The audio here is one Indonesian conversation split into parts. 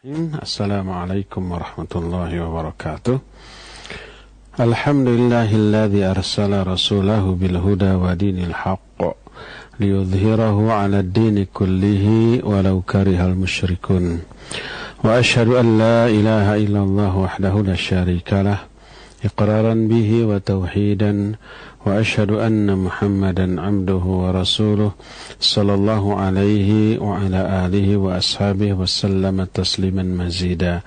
Assalamualaikum warahmatullahi wabarakatuh. Alhamdulillahilladzi arsala rasulahu bil huda wa dinil haqq liyudhhirahu 'ala ad-din kullihi walau karihal musyrikun. Wa asyhadu an la ilaha illallah wahdahu la syarika lah iqraran bihi wa tauhidan واشهد ان محمدا عبده ورسوله صلى الله عليه وعلى اله واصحابه وسلم تسليما مزيدا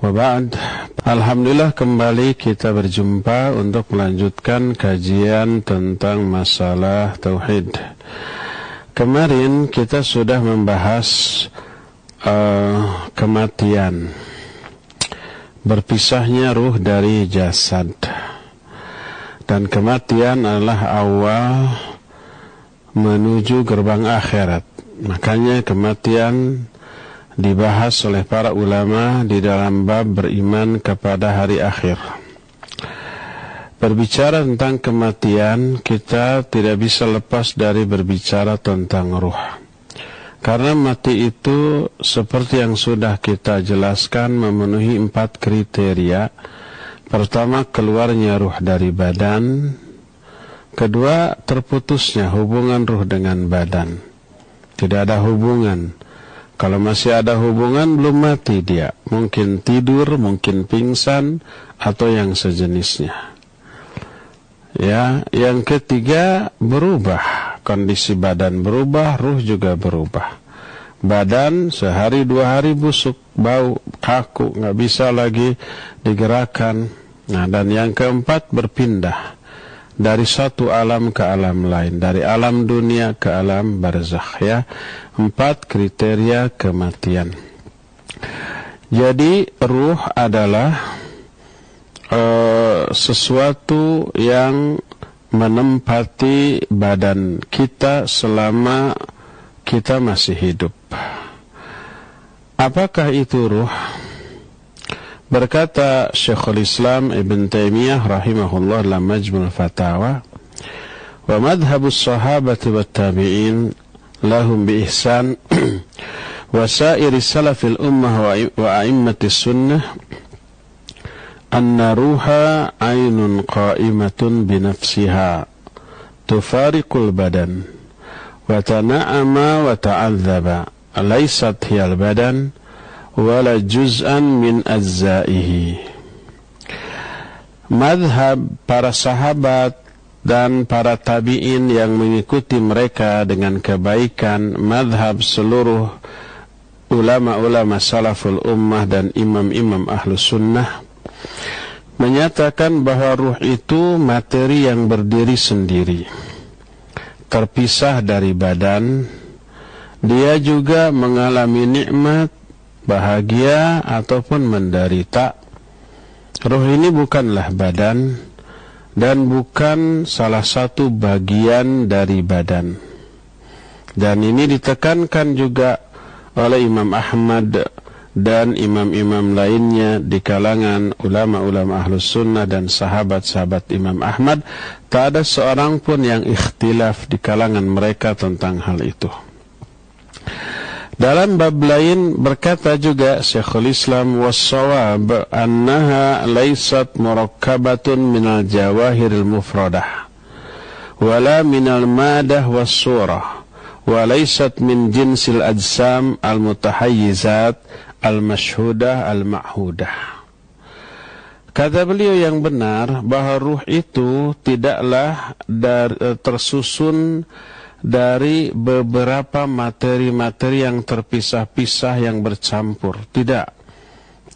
Waba'd Alhamdulillah kembali kita berjumpa untuk melanjutkan kajian tentang masalah Tauhid Kemarin kita sudah membahas uh, kematian Berpisahnya ruh dari jasad dan kematian adalah awal menuju gerbang akhirat. Makanya kematian dibahas oleh para ulama di dalam bab beriman kepada hari akhir. Berbicara tentang kematian, kita tidak bisa lepas dari berbicara tentang ruh. Karena mati itu seperti yang sudah kita jelaskan memenuhi empat kriteria Pertama, keluarnya ruh dari badan. Kedua, terputusnya hubungan ruh dengan badan. Tidak ada hubungan. Kalau masih ada hubungan, belum mati dia. Mungkin tidur, mungkin pingsan, atau yang sejenisnya. Ya, yang ketiga berubah. Kondisi badan berubah, ruh juga berubah. Badan sehari dua hari busuk, bau, kaku, nggak bisa lagi digerakkan. Nah, dan yang keempat berpindah dari satu alam ke alam lain, dari alam dunia ke alam barzakh ya. Empat kriteria kematian. Jadi ruh adalah uh, sesuatu yang menempati badan kita selama kita masih hidup. Apakah itu ruh? Berkata Syekhul Islam Ibn Taimiyah rahimahullah dalam Majmul Fatawa, "Wa madhhabus sahabati wat tabi'in lahum bi ihsan wa sa'iri salafil ummah wa a'immati sunnah anna ruha ainun qa'imatun bi nafsiha tufariqul badan wa tana'ama wa ta'adzaba laysat hiyal badan wala juz'an min azzaihi. Madhab para sahabat dan para tabi'in yang mengikuti mereka dengan kebaikan, madhab seluruh ulama-ulama salaful ummah dan imam-imam ahlu sunnah, menyatakan bahwa ruh itu materi yang berdiri sendiri, terpisah dari badan, dia juga mengalami nikmat bahagia ataupun menderita. Roh ini bukanlah badan dan bukan salah satu bagian dari badan. Dan ini ditekankan juga oleh Imam Ahmad dan imam-imam lainnya di kalangan ulama-ulama ahlus sunnah dan sahabat-sahabat Imam Ahmad tak ada seorang pun yang ikhtilaf di kalangan mereka tentang hal itu. Dalam bab lain berkata juga Syekhul Islam wassawab annaha laysat murakkabatun minal jawahiril mufradah wala minal madah wassurah wa laysat min jinsil ajsam al mutahayyizat al mashhudah al ma'hudah Kata beliau yang benar bahwa ruh itu tidaklah tersusun dari beberapa materi-materi yang terpisah-pisah yang bercampur. Tidak.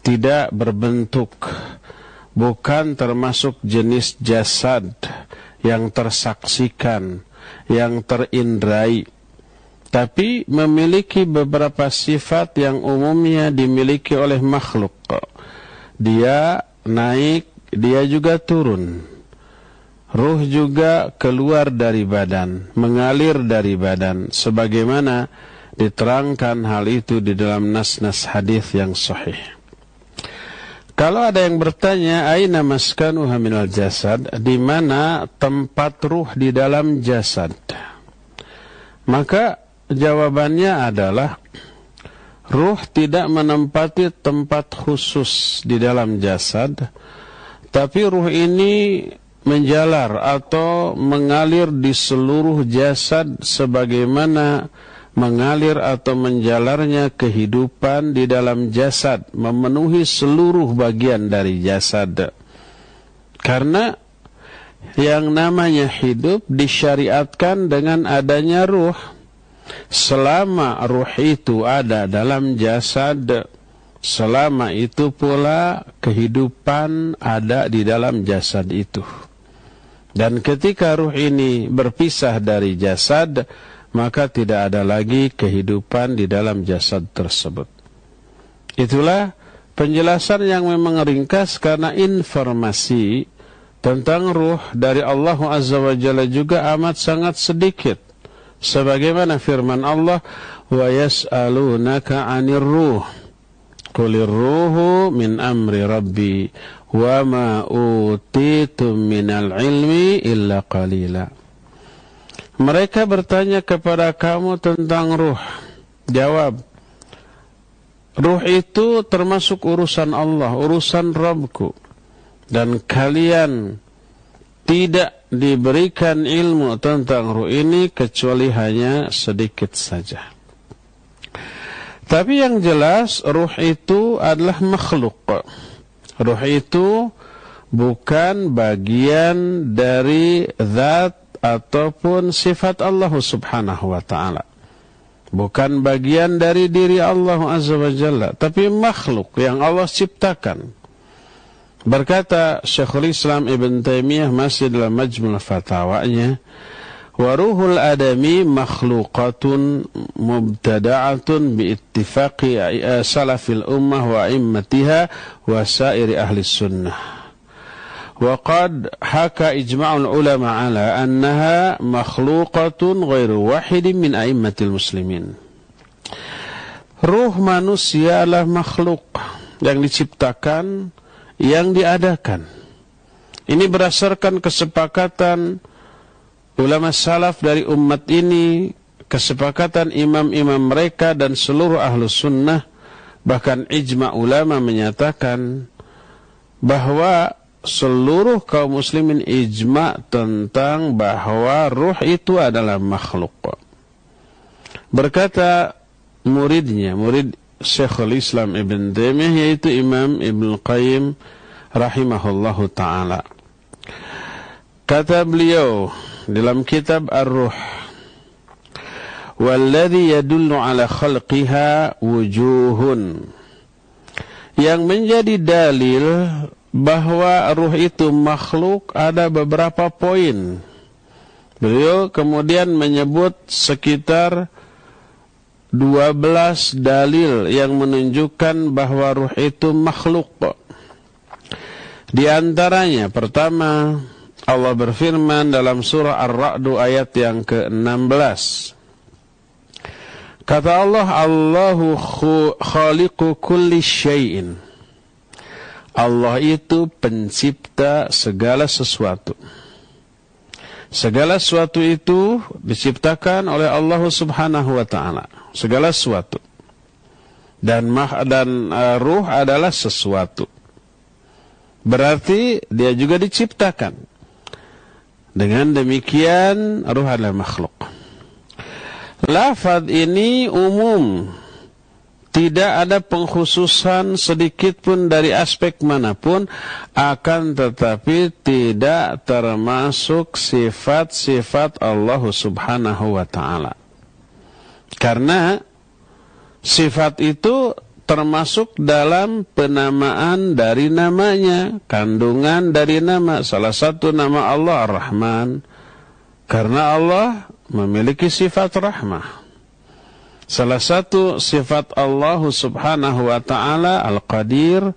Tidak berbentuk. Bukan termasuk jenis jasad yang tersaksikan, yang terindrai. Tapi memiliki beberapa sifat yang umumnya dimiliki oleh makhluk. Dia naik, dia juga turun Ruh juga keluar dari badan, mengalir dari badan, sebagaimana diterangkan hal itu di dalam nas-nas hadis yang sahih. Kalau ada yang bertanya, aina maskanuha minal jasad, di mana tempat ruh di dalam jasad? Maka jawabannya adalah ruh tidak menempati tempat khusus di dalam jasad, tapi ruh ini menjalar atau mengalir di seluruh jasad sebagaimana mengalir atau menjalarnya kehidupan di dalam jasad, memenuhi seluruh bagian dari jasad. Karena yang namanya hidup disyariatkan dengan adanya ruh. Selama ruh itu ada dalam jasad, selama itu pula kehidupan ada di dalam jasad itu. Dan ketika ruh ini berpisah dari jasad, maka tidak ada lagi kehidupan di dalam jasad tersebut. Itulah penjelasan yang memang ringkas karena informasi tentang ruh dari Allah Azza wa Jalla juga amat sangat sedikit. Sebagaimana firman Allah, "Wa yas'alunaka 'anir ruh." Qulir ruhu min amri rabbi wa ma utitum minal ilmi illa qalila. Mereka bertanya kepada kamu tentang ruh. Jawab, Ruh itu termasuk urusan Allah, urusan Rabbku dan kalian tidak diberikan ilmu tentang ruh ini kecuali hanya sedikit saja. Tapi yang jelas ruh itu adalah makhluk. Ruh itu bukan bagian dari zat ataupun sifat Allah Subhanahu wa taala. Bukan bagian dari diri Allah Azza wa Jalla, tapi makhluk yang Allah ciptakan. Berkata Syekhul Islam Ibn Taimiyah masih dalam majmul fatawanya, Waruhul adami makhluqatun mubtada'atun biittifaqi salafil ummah wa immatiha wa sairi ahli sunnah. وقد حكى إجماع العلماء على أنها مخلوقة غير واحد من أئمة المسلمين Ruh manusia adalah makhluk yang diciptakan yang diadakan. Ini berdasarkan kesepakatan ulama salaf dari umat ini, kesepakatan imam-imam mereka dan seluruh ahlu sunnah, bahkan ijma ulama menyatakan bahwa seluruh kaum muslimin ijma tentang bahwa ruh itu adalah makhluk. Berkata muridnya, murid Syekhul Islam Ibn Taimiyah yaitu Imam Ibn Qayyim rahimahullahu taala. Kata beliau dalam kitab Ar-Ruh Walladhi yadullu ala khalqiha wujuhun Yang menjadi dalil bahwa ruh itu makhluk ada beberapa poin. Beliau kemudian menyebut sekitar 12 dalil yang menunjukkan bahwa ruh itu makhluk. Di antaranya pertama Allah berfirman dalam surah Ar-Ra'd ayat yang ke-16. Kata Allah, Allahu khaliqu kulli syai'in. Allah itu pencipta segala sesuatu. Segala sesuatu itu diciptakan oleh Allah Subhanahu wa taala segala sesuatu. Dan mah dan uh, ruh adalah sesuatu. Berarti dia juga diciptakan. Dengan demikian ruh adalah makhluk. Lafaz ini umum. Tidak ada pengkhususan sedikit pun dari aspek mana pun akan tetapi tidak termasuk sifat-sifat Allah Subhanahu wa taala. Karena sifat itu termasuk dalam penamaan dari namanya, kandungan dari nama. Salah satu nama Allah Ar-Rahman. Karena Allah memiliki sifat rahmah. Salah satu sifat Allah Subhanahu wa taala Al-Qadir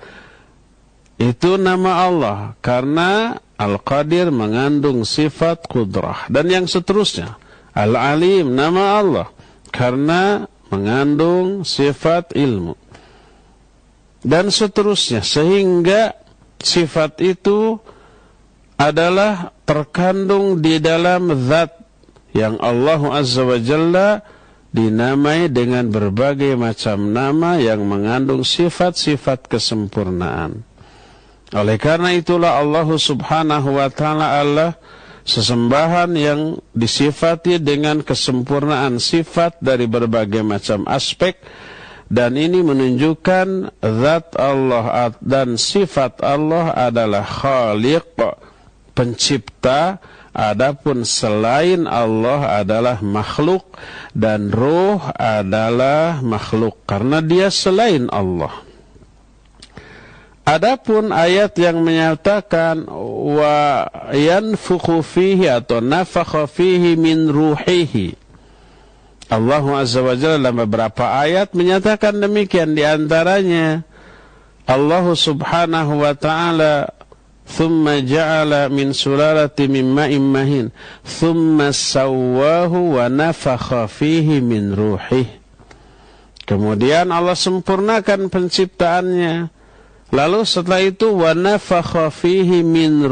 itu nama Allah karena Al-Qadir mengandung sifat kudrah dan yang seterusnya. Al-Alim nama Allah karena mengandung sifat ilmu. Dan seterusnya sehingga sifat itu adalah terkandung di dalam zat yang Allah Azza wa Jalla dinamai dengan berbagai macam nama yang mengandung sifat-sifat kesempurnaan. Oleh karena itulah Allah Subhanahu wa taala Allah sesembahan yang disifati dengan kesempurnaan sifat dari berbagai macam aspek dan ini menunjukkan zat Allah dan sifat Allah adalah khaliq pencipta adapun selain Allah adalah makhluk dan ruh adalah makhluk karena dia selain Allah Adapun ayat yang menyatakan wa yanfukhu fihi atau nafakha fihi min ruhihi. Allah Azza wa Jalla dalam beberapa ayat menyatakan demikian di antaranya Allah Subhanahu wa taala thumma ja'ala min sulalati min ma'in mahin thumma sawwahu wa nafakha fihi min ruhihi. Kemudian Allah sempurnakan penciptaannya Lalu setelah itu wa nafakha fihi min.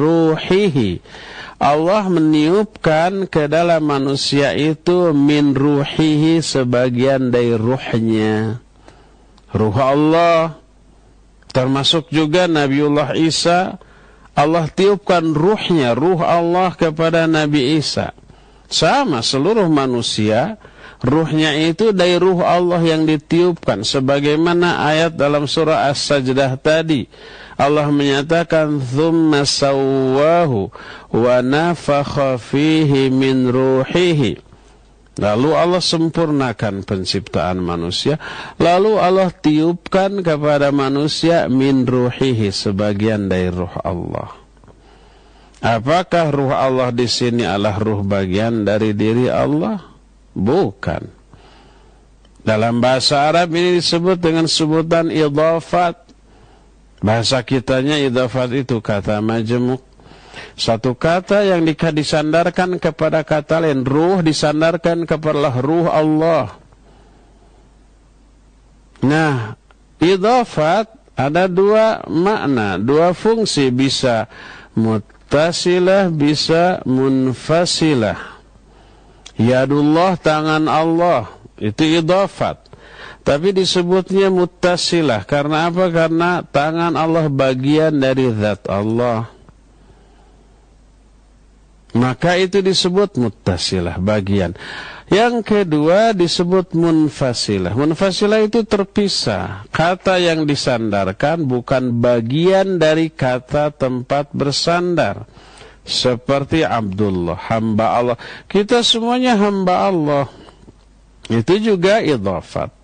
Allah meniupkan ke dalam manusia itu min ruhihi sebagian dari ruhnya. Ruh Allah termasuk juga Nabiullah Isa Allah tiupkan ruhnya, ruh Allah kepada Nabi Isa. Sama seluruh manusia Ruhnya itu dari ruh Allah yang ditiupkan. Sebagaimana ayat dalam surah As-Sajdah tadi. Allah menyatakan thumma sawwahu wa nafakha fihi min ruhihi. Lalu Allah sempurnakan penciptaan manusia, lalu Allah tiupkan kepada manusia min ruhihi sebagian dari ruh Allah. Apakah ruh Allah di sini adalah ruh bagian dari diri Allah? Bukan. Dalam bahasa Arab ini disebut dengan sebutan idhafat. Bahasa kitanya idhafat itu kata majemuk. Satu kata yang disandarkan kepada kata lain. Ruh disandarkan kepada ruh Allah. Nah, idhafat ada dua makna, dua fungsi. Bisa mutasilah, bisa munfasilah. Yadullah tangan Allah itu idafat. Tapi disebutnya muttasilah karena apa? Karena tangan Allah bagian dari zat Allah. Maka itu disebut muttasilah bagian. Yang kedua disebut munfasilah. Munfasilah itu terpisah. Kata yang disandarkan bukan bagian dari kata tempat bersandar seperti Abdullah, hamba Allah. Kita semuanya hamba Allah. Itu juga idhafat.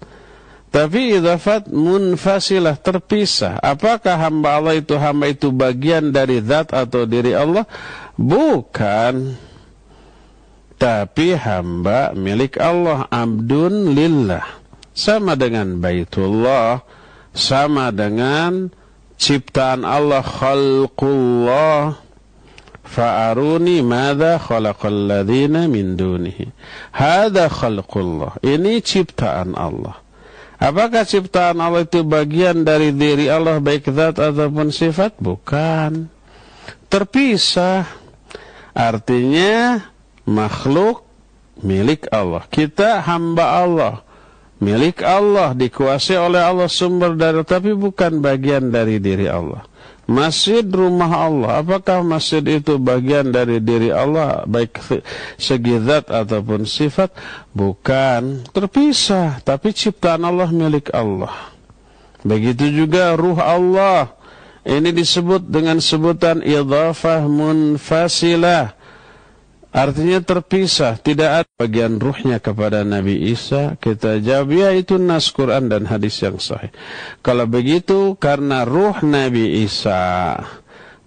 Tapi idhafat munfasilah terpisah. Apakah hamba Allah itu hamba itu bagian dari zat atau diri Allah? Bukan. Tapi hamba milik Allah abdun lillah. Sama dengan baitullah, sama dengan ciptaan Allah khalqullah Fa'aruni madha khalaqal min dunihi. Hada khalqullah. Ini ciptaan Allah. Apakah ciptaan Allah itu bagian dari diri Allah baik zat ataupun sifat? Bukan. Terpisah. Artinya makhluk milik Allah. Kita hamba Allah. Milik Allah dikuasai oleh Allah sumber dari tapi bukan bagian dari diri Allah. Masjid rumah Allah. Apakah masjid itu bagian dari diri Allah baik segi zat ataupun sifat? Bukan, terpisah, tapi ciptaan Allah milik Allah. Begitu juga ruh Allah. Ini disebut dengan sebutan idhafah munfasilah. Artinya terpisah, tidak ada bagian ruhnya kepada Nabi Isa. Kita jawab, ya itu nas Quran dan hadis yang sahih. Kalau begitu, karena ruh Nabi Isa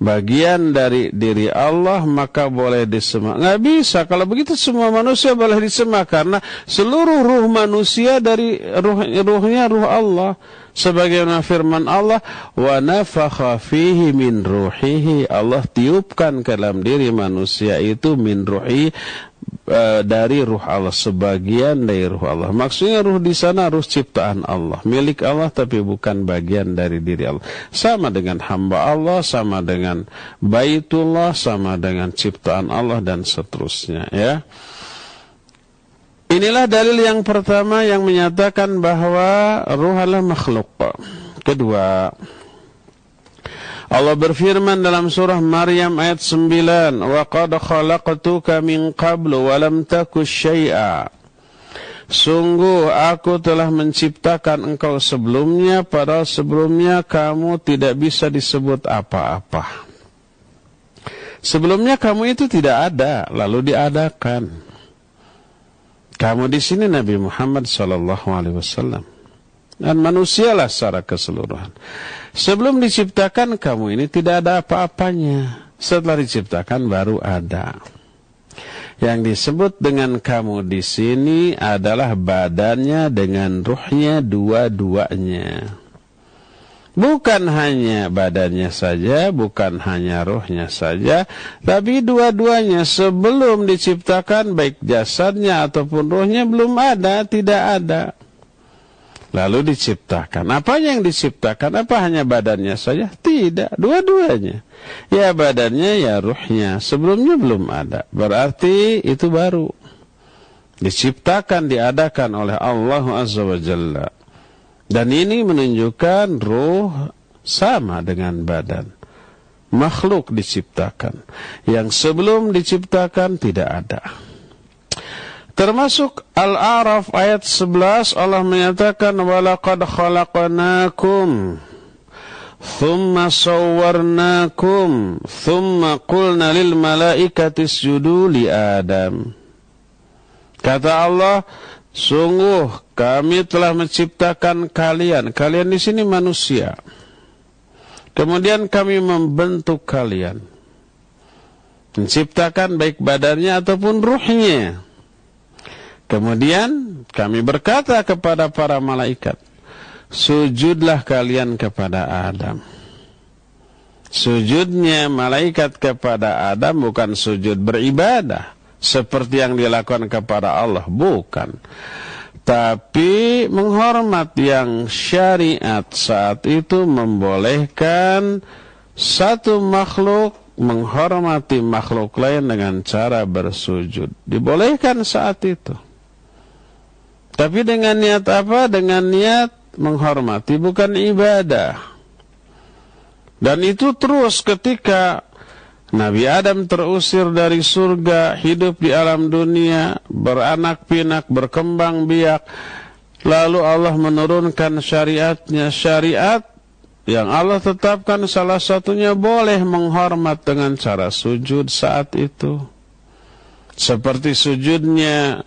bagian dari diri Allah, maka boleh disemak. Nggak bisa, kalau begitu semua manusia boleh disemak. Karena seluruh ruh manusia dari ruh, ruhnya ruh Allah sebagaimana firman Allah wa nafakha fihi min ruhihi Allah tiupkan ke dalam diri manusia itu min ruhi uh, dari ruh Allah sebagian dari ruh Allah. Maksudnya ruh di sana ruh ciptaan Allah. Milik Allah tapi bukan bagian dari diri Allah. Sama dengan hamba Allah sama dengan baitullah sama dengan ciptaan Allah dan seterusnya ya. Inilah dalil yang pertama yang menyatakan bahwa ruh adalah makhluk. Kedua, Allah berfirman dalam surah Maryam ayat 9, "Wa qad khalaqtuka min qablu wa lam taku syai'a." Sungguh aku telah menciptakan engkau sebelumnya padahal sebelumnya kamu tidak bisa disebut apa-apa. Sebelumnya kamu itu tidak ada lalu diadakan. Kamu di sini Nabi Muhammad sallallahu alaihi wasallam dan manusialah secara keseluruhan. Sebelum diciptakan kamu ini tidak ada apa-apanya. Setelah diciptakan baru ada. Yang disebut dengan kamu di sini adalah badannya dengan ruhnya dua-duanya. Bukan hanya badannya saja, bukan hanya rohnya saja, tapi dua-duanya sebelum diciptakan baik jasadnya ataupun rohnya belum ada, tidak ada. Lalu diciptakan. Apa yang diciptakan? Apa hanya badannya saja? Tidak, dua-duanya. Ya badannya, ya ruhnya. Sebelumnya belum ada. Berarti itu baru. Diciptakan, diadakan oleh Allah Azza wa Jalla. Dan ini menunjukkan ruh sama dengan badan. Makhluk diciptakan. Yang sebelum diciptakan tidak ada. Termasuk Al-A'raf ayat 11 Allah menyatakan walaqad khalaqnakum thumma sawwarnakum thumma qulna lil malaikati isjudu li Adam. Kata Allah, sungguh kami telah menciptakan kalian. Kalian di sini manusia. Kemudian kami membentuk kalian. Menciptakan baik badannya ataupun ruhnya. Kemudian kami berkata kepada para malaikat, sujudlah kalian kepada Adam. Sujudnya malaikat kepada Adam bukan sujud beribadah seperti yang dilakukan kepada Allah, bukan tapi menghormat yang syariat saat itu membolehkan satu makhluk menghormati makhluk lain dengan cara bersujud. Dibolehkan saat itu. Tapi dengan niat apa? Dengan niat menghormati, bukan ibadah. Dan itu terus ketika Nabi Adam terusir dari surga, hidup di alam dunia, beranak pinak, berkembang biak. Lalu Allah menurunkan syariatnya, syariat yang Allah tetapkan salah satunya boleh menghormat dengan cara sujud saat itu. Seperti sujudnya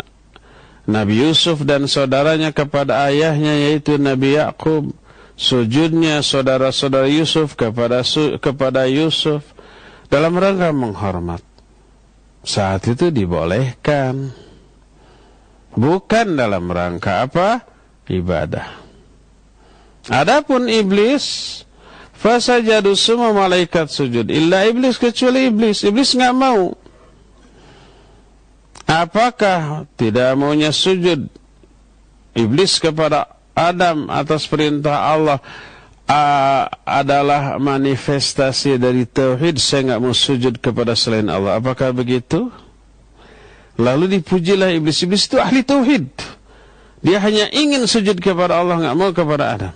Nabi Yusuf dan saudaranya kepada ayahnya yaitu Nabi Yakub. Sujudnya saudara-saudara Yusuf kepada kepada Yusuf dalam rangka menghormat. Saat itu dibolehkan. Bukan dalam rangka apa? Ibadah. Adapun iblis, fasajadu semua malaikat sujud. Illa iblis kecuali iblis. Iblis nggak mau. Apakah tidak maunya sujud iblis kepada Adam atas perintah Allah? uh, adalah manifestasi dari tauhid saya nggak mau sujud kepada selain Allah? Apakah begitu? Lalu dipujilah iblis. Iblis itu ahli tauhid. Dia hanya ingin sujud kepada Allah nggak mau kepada Adam.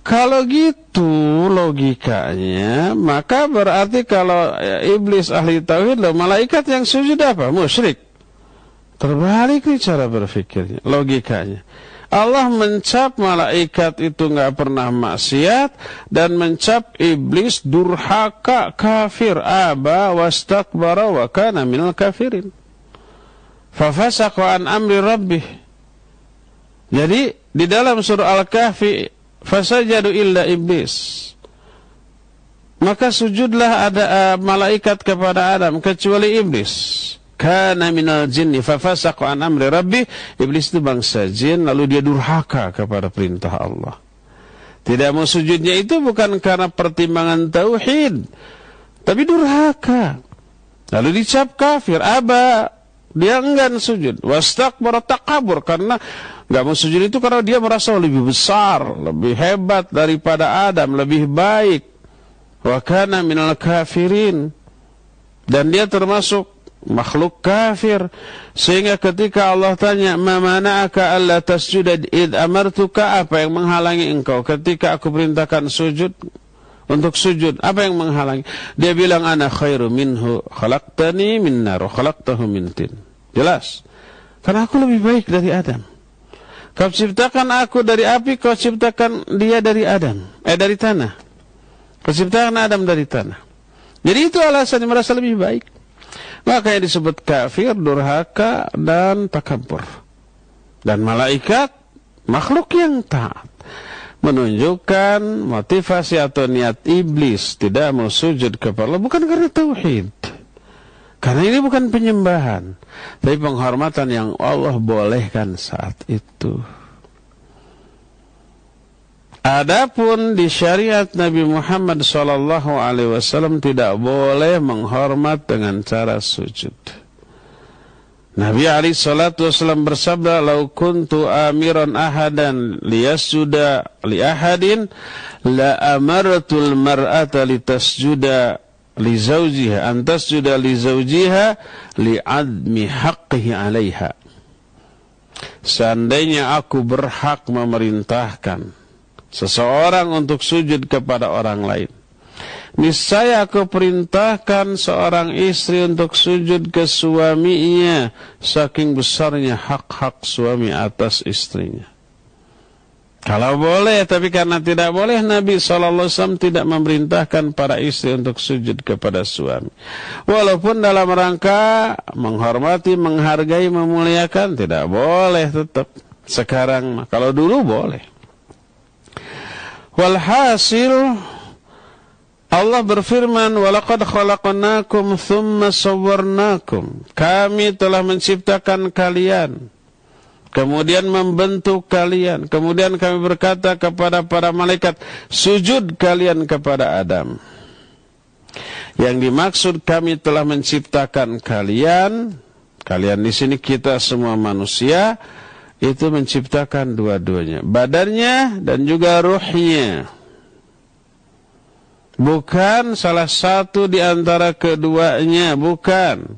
Kalau gitu logikanya maka berarti kalau iblis ahli tauhid loh malaikat yang sujud apa? Musyrik terbalik nih cara berpikirnya logikanya Allah mencap malaikat itu nggak pernah maksiat dan mencap iblis durhaka kafir aba wastakbara wa kana minal kafirin. Fafasaqa an amri rabbih. Jadi di dalam surah Al-Kahfi fasajadu illa iblis. Maka sujudlah ada uh, malaikat kepada Adam kecuali iblis kana minal jinni fafasaqa an amri rabbi. Iblis itu bangsa jin lalu dia durhaka kepada perintah Allah. Tidak mau sujudnya itu bukan karena pertimbangan tauhid tapi durhaka. Lalu dicap kafir aba. Dia enggan sujud. Wastakbara takabur karena enggak mau sujud itu karena dia merasa lebih besar lebih hebat daripada Adam lebih baik. Wa kana minal kafirin. Dan dia termasuk makhluk kafir. Sehingga ketika Allah tanya ma mana'aka alla tasjuda id amartuka? Apa yang menghalangi engkau? Ketika aku perintahkan sujud untuk sujud apa yang menghalangi? Dia bilang ana khairu minhu khalaqtani min nar khalaqtahu min tin. Jelas. Karena aku lebih baik dari Adam. Kau ciptakan aku dari api kau ciptakan dia dari Adam. Eh dari tanah. Kau ciptakan Adam dari tanah. Jadi itu alasan merasa lebih baik maka yang disebut kafir, durhaka, dan takabur. Dan malaikat, makhluk yang taat. Menunjukkan motivasi atau niat iblis tidak mau sujud kepada Allah bukan karena tauhid. Karena ini bukan penyembahan, tapi penghormatan yang Allah bolehkan saat itu. Adapun di syariat Nabi Muhammad sallallahu alaihi wasallam tidak boleh menghormat dengan cara sujud. Nabi Ali salatu wasallam bersabda, "Lau kuntu amiran ahadan liyasjuda li ahadin la amartul mar'ata litasjuda li zawjiha an tasjuda li zawjiha li admi haqqihi 'alaiha." Seandainya aku berhak memerintahkan seseorang untuk sujud kepada orang lain. Niscaya aku perintahkan seorang istri untuk sujud ke suaminya saking besarnya hak-hak suami atas istrinya. Kalau boleh, tapi karena tidak boleh Nabi SAW tidak memerintahkan para istri untuk sujud kepada suami. Walaupun dalam rangka menghormati, menghargai, memuliakan, tidak boleh tetap. Sekarang, kalau dulu boleh. Walhasil Allah berfirman, "Walaqad khalaqnakum thumma sawwarnakum." Kami telah menciptakan kalian, kemudian membentuk kalian, kemudian kami berkata kepada para malaikat, "Sujud kalian kepada Adam." Yang dimaksud kami telah menciptakan kalian, kalian di sini kita semua manusia, itu menciptakan dua-duanya, badannya dan juga ruhnya. Bukan salah satu di antara keduanya, bukan.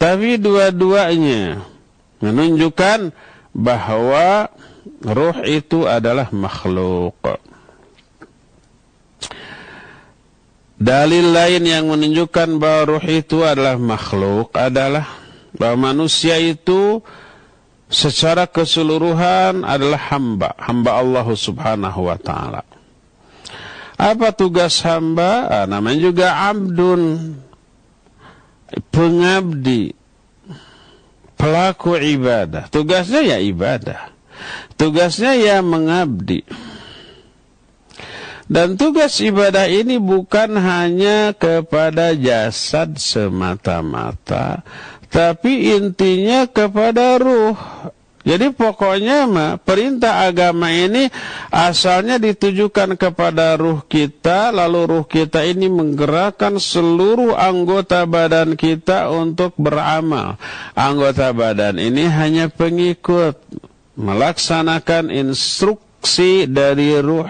Tapi dua-duanya menunjukkan bahwa ruh itu adalah makhluk. Dalil lain yang menunjukkan bahwa ruh itu adalah makhluk adalah bahwa manusia itu secara keseluruhan adalah hamba, hamba Allah Subhanahu wa taala. Apa tugas hamba? Ah, namanya juga abdun, pengabdi, pelaku ibadah. Tugasnya ya ibadah. Tugasnya ya mengabdi. Dan tugas ibadah ini bukan hanya kepada jasad semata-mata, tapi intinya kepada ruh. Jadi pokoknya mah perintah agama ini asalnya ditujukan kepada ruh kita, lalu ruh kita ini menggerakkan seluruh anggota badan kita untuk beramal. Anggota badan ini hanya pengikut melaksanakan instruksi dari ruh.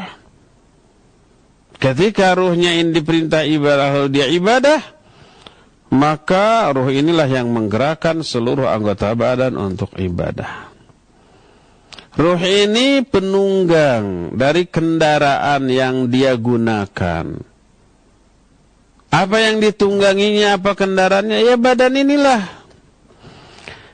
Ketika ruhnya ini diperintah ibadah, lalu dia ibadah, maka ruh inilah yang menggerakkan seluruh anggota badan untuk ibadah. Ruh ini penunggang dari kendaraan yang dia gunakan. Apa yang ditungganginya, apa kendaraannya? Ya badan inilah.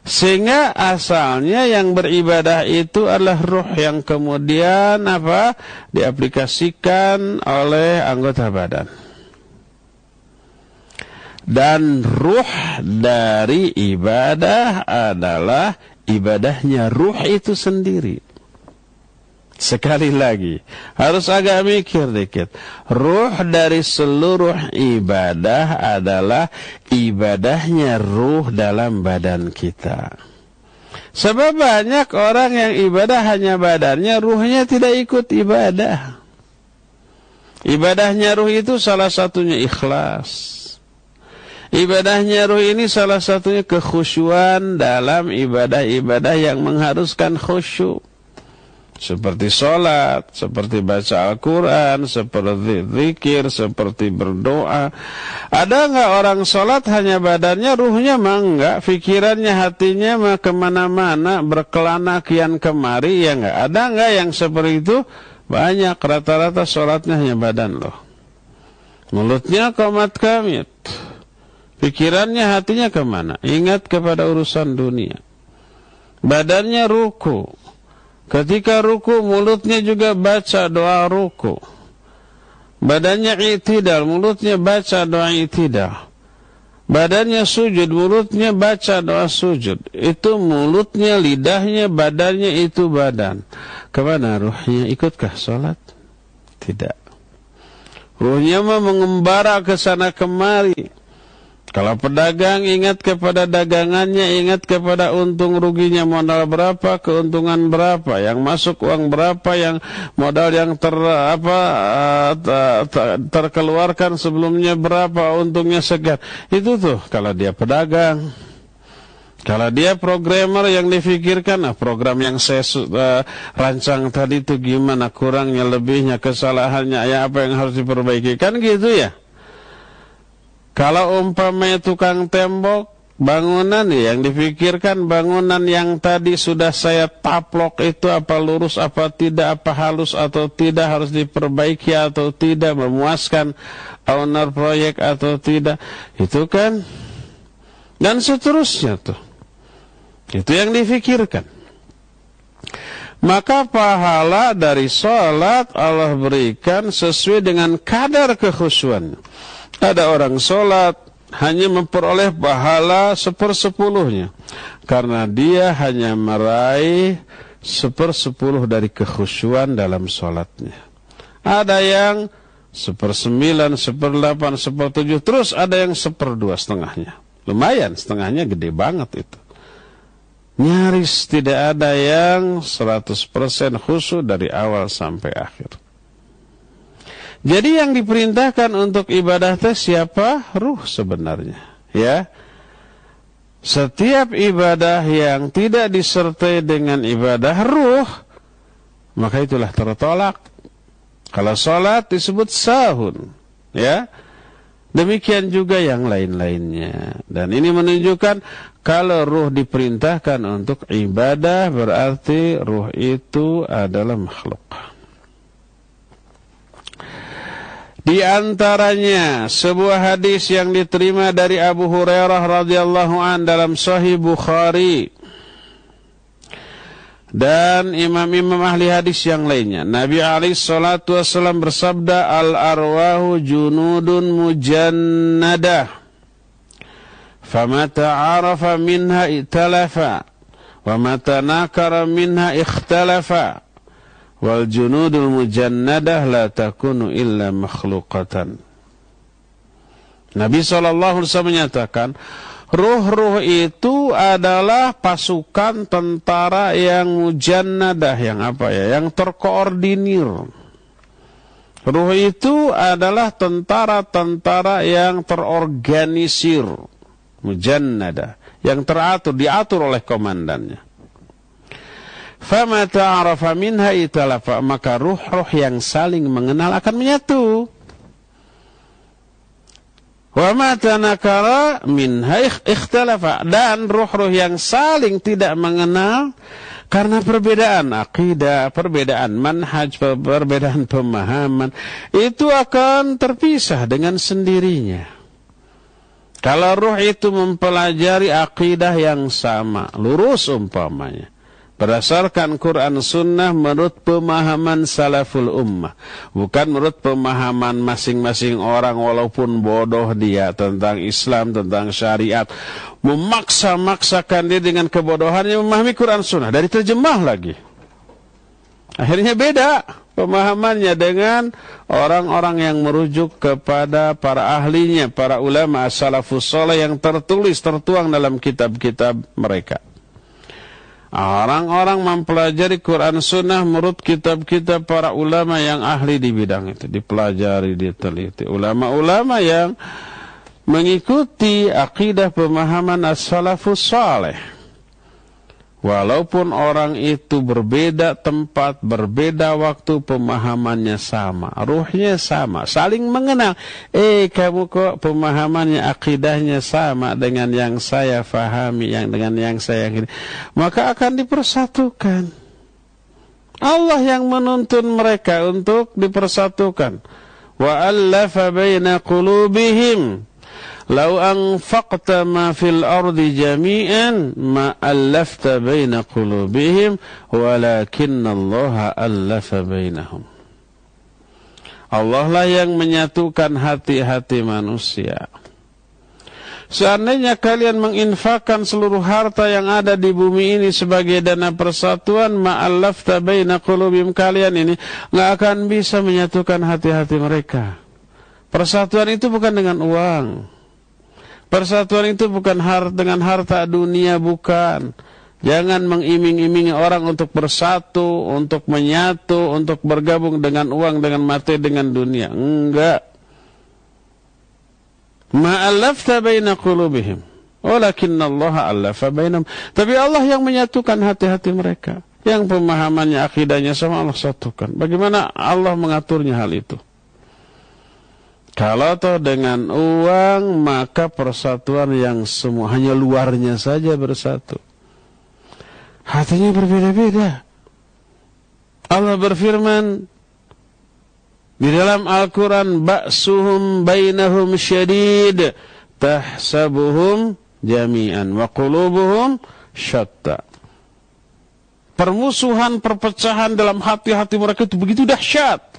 Sehingga asalnya yang beribadah itu adalah ruh yang kemudian apa? Diaplikasikan oleh anggota badan dan ruh dari ibadah adalah ibadahnya ruh itu sendiri. Sekali lagi, harus agak mikir dikit. Ruh dari seluruh ibadah adalah ibadahnya ruh dalam badan kita. Sebab banyak orang yang ibadah hanya badannya, ruhnya tidak ikut ibadah. Ibadahnya ruh itu salah satunya ikhlas. Ibadahnya ruh ini salah satunya kekhusyuan dalam ibadah-ibadah yang mengharuskan khusyuk. seperti sholat, seperti baca Al-Quran, seperti zikir, seperti berdoa. Ada nggak orang sholat hanya badannya, ruhnya mah enggak, pikirannya, hatinya mah ke mana-mana, berkelana kian kemari, ya enggak. Ada nggak yang seperti itu? Banyak, rata-rata sholatnya hanya badan loh. Mulutnya komat kamit. Pikirannya, hatinya ke mana? Ingat kepada urusan dunia. Badannya ruku Ketika ruku mulutnya juga baca doa ruku. Badannya itidal, mulutnya baca doa itidal. Badannya sujud, mulutnya baca doa sujud. Itu mulutnya, lidahnya, badannya itu badan. Ke mana ruhnya? Ikutkah sholat? Tidak. Ruhnya mah mengembara ke sana kemari. Kalau pedagang ingat kepada dagangannya, ingat kepada untung ruginya modal berapa, keuntungan berapa, yang masuk uang berapa, yang modal yang ter apa terkeluarkan sebelumnya berapa, untungnya segar. Itu tuh kalau dia pedagang. Kalau dia programmer yang difikirkan, nah program yang saya uh, rancang tadi itu gimana, kurangnya, lebihnya, kesalahannya, ya apa yang harus diperbaiki, kan gitu ya. Kalau umpamanya tukang tembok, bangunan ya, yang dipikirkan bangunan yang tadi sudah saya taplok itu apa lurus, apa tidak, apa halus atau tidak, harus diperbaiki atau tidak, memuaskan owner proyek atau tidak. Itu kan, dan seterusnya tuh. Itu yang difikirkan. Maka pahala dari sholat Allah berikan sesuai dengan kadar kekhusyuan. Ada orang sholat hanya memperoleh pahala sepersepuluhnya. Karena dia hanya meraih sepersepuluh dari kekhusyuan dalam sholatnya. Ada yang sepersembilan, seperdelapan, sepertujuh, terus ada yang seperdua setengahnya. Lumayan, setengahnya gede banget itu. Nyaris tidak ada yang 100% khusyuk dari awal sampai akhir. Jadi yang diperintahkan untuk ibadah teh siapa? Ruh sebenarnya, ya. Setiap ibadah yang tidak disertai dengan ibadah ruh, maka itulah tertolak. Kalau sholat disebut sahun, ya. Demikian juga yang lain-lainnya. Dan ini menunjukkan kalau ruh diperintahkan untuk ibadah berarti ruh itu adalah makhluk. Di antaranya sebuah hadis yang diterima dari Abu Hurairah radhiyallahu an dalam Sahih Bukhari dan imam-imam ahli hadis yang lainnya. Nabi alaihi salatu wasallam bersabda al arwahu junudun mujannadah. Famata arafa minha italafa wa mata nakara minha ikhtalafa wal junudul mujannadah la takunu illa makhlukatan. Nabi SAW menyatakan, ruh-ruh itu adalah pasukan tentara yang mujannadah, yang apa ya, yang terkoordinir. Ruh itu adalah tentara-tentara yang terorganisir, mujannadah, yang teratur, diatur oleh komandannya. Fama ta'arafa minha italafa. Maka ruh-ruh yang saling mengenal akan menyatu. Wa ma tanakara minha ikhtalafa. Dan ruh-ruh yang saling tidak mengenal karena perbedaan akidah, perbedaan manhaj, perbedaan pemahaman itu akan terpisah dengan sendirinya. Kalau ruh itu mempelajari akidah yang sama, lurus umpamanya berdasarkan Quran Sunnah menurut pemahaman salaful ummah. Bukan menurut pemahaman masing-masing orang walaupun bodoh dia tentang Islam tentang syariat. Memaksa-maksakan dia dengan kebodohannya memahami Quran Sunnah. Dari terjemah lagi. Akhirnya beda pemahamannya dengan orang-orang yang merujuk kepada para ahlinya para ulama salafus soleh yang tertulis tertuang dalam kitab-kitab mereka Orang-orang mempelajari Quran Sunnah menurut kitab-kitab para ulama yang ahli di bidang itu. Dipelajari, diteliti. Ulama-ulama yang mengikuti akidah pemahaman as-salafus saleh. Walaupun orang itu berbeda tempat, berbeda waktu, pemahamannya sama, ruhnya sama, saling mengenal. Eh, kamu kok pemahamannya, akidahnya sama dengan yang saya fahami, yang dengan yang saya ini. Maka akan dipersatukan. Allah yang menuntun mereka untuk dipersatukan. Wa baina qulubihim Lau anfaqta ma fil ardi jami'an ma allafta baina qulubihim walakin Allah allafa bainahum. Allah lah yang menyatukan hati-hati manusia. Seandainya kalian menginfakkan seluruh harta yang ada di bumi ini sebagai dana persatuan, ma'allafta baina qulubihim kalian ini nggak akan bisa menyatukan hati-hati mereka. Persatuan itu bukan dengan uang. Persatuan itu bukan har dengan harta dunia, bukan. Jangan mengiming-imingi orang untuk bersatu, untuk menyatu, untuk bergabung dengan uang, dengan mati, dengan dunia. Enggak. Ma'alafta baina qulubihim. Walakinna Allah alafa bainam. Tapi Allah yang menyatukan hati-hati mereka. Yang pemahamannya, akidahnya sama Allah satukan. Bagaimana Allah mengaturnya hal itu? Kalau toh dengan uang maka persatuan yang semua hanya luarnya saja bersatu. Hatinya berbeda-beda. Allah berfirman di dalam Al-Quran, Ba'suhum bainahum syadid, tahsabuhum jami'an, wa qulubuhum syatta. Permusuhan, perpecahan dalam hati-hati mereka itu begitu dahsyat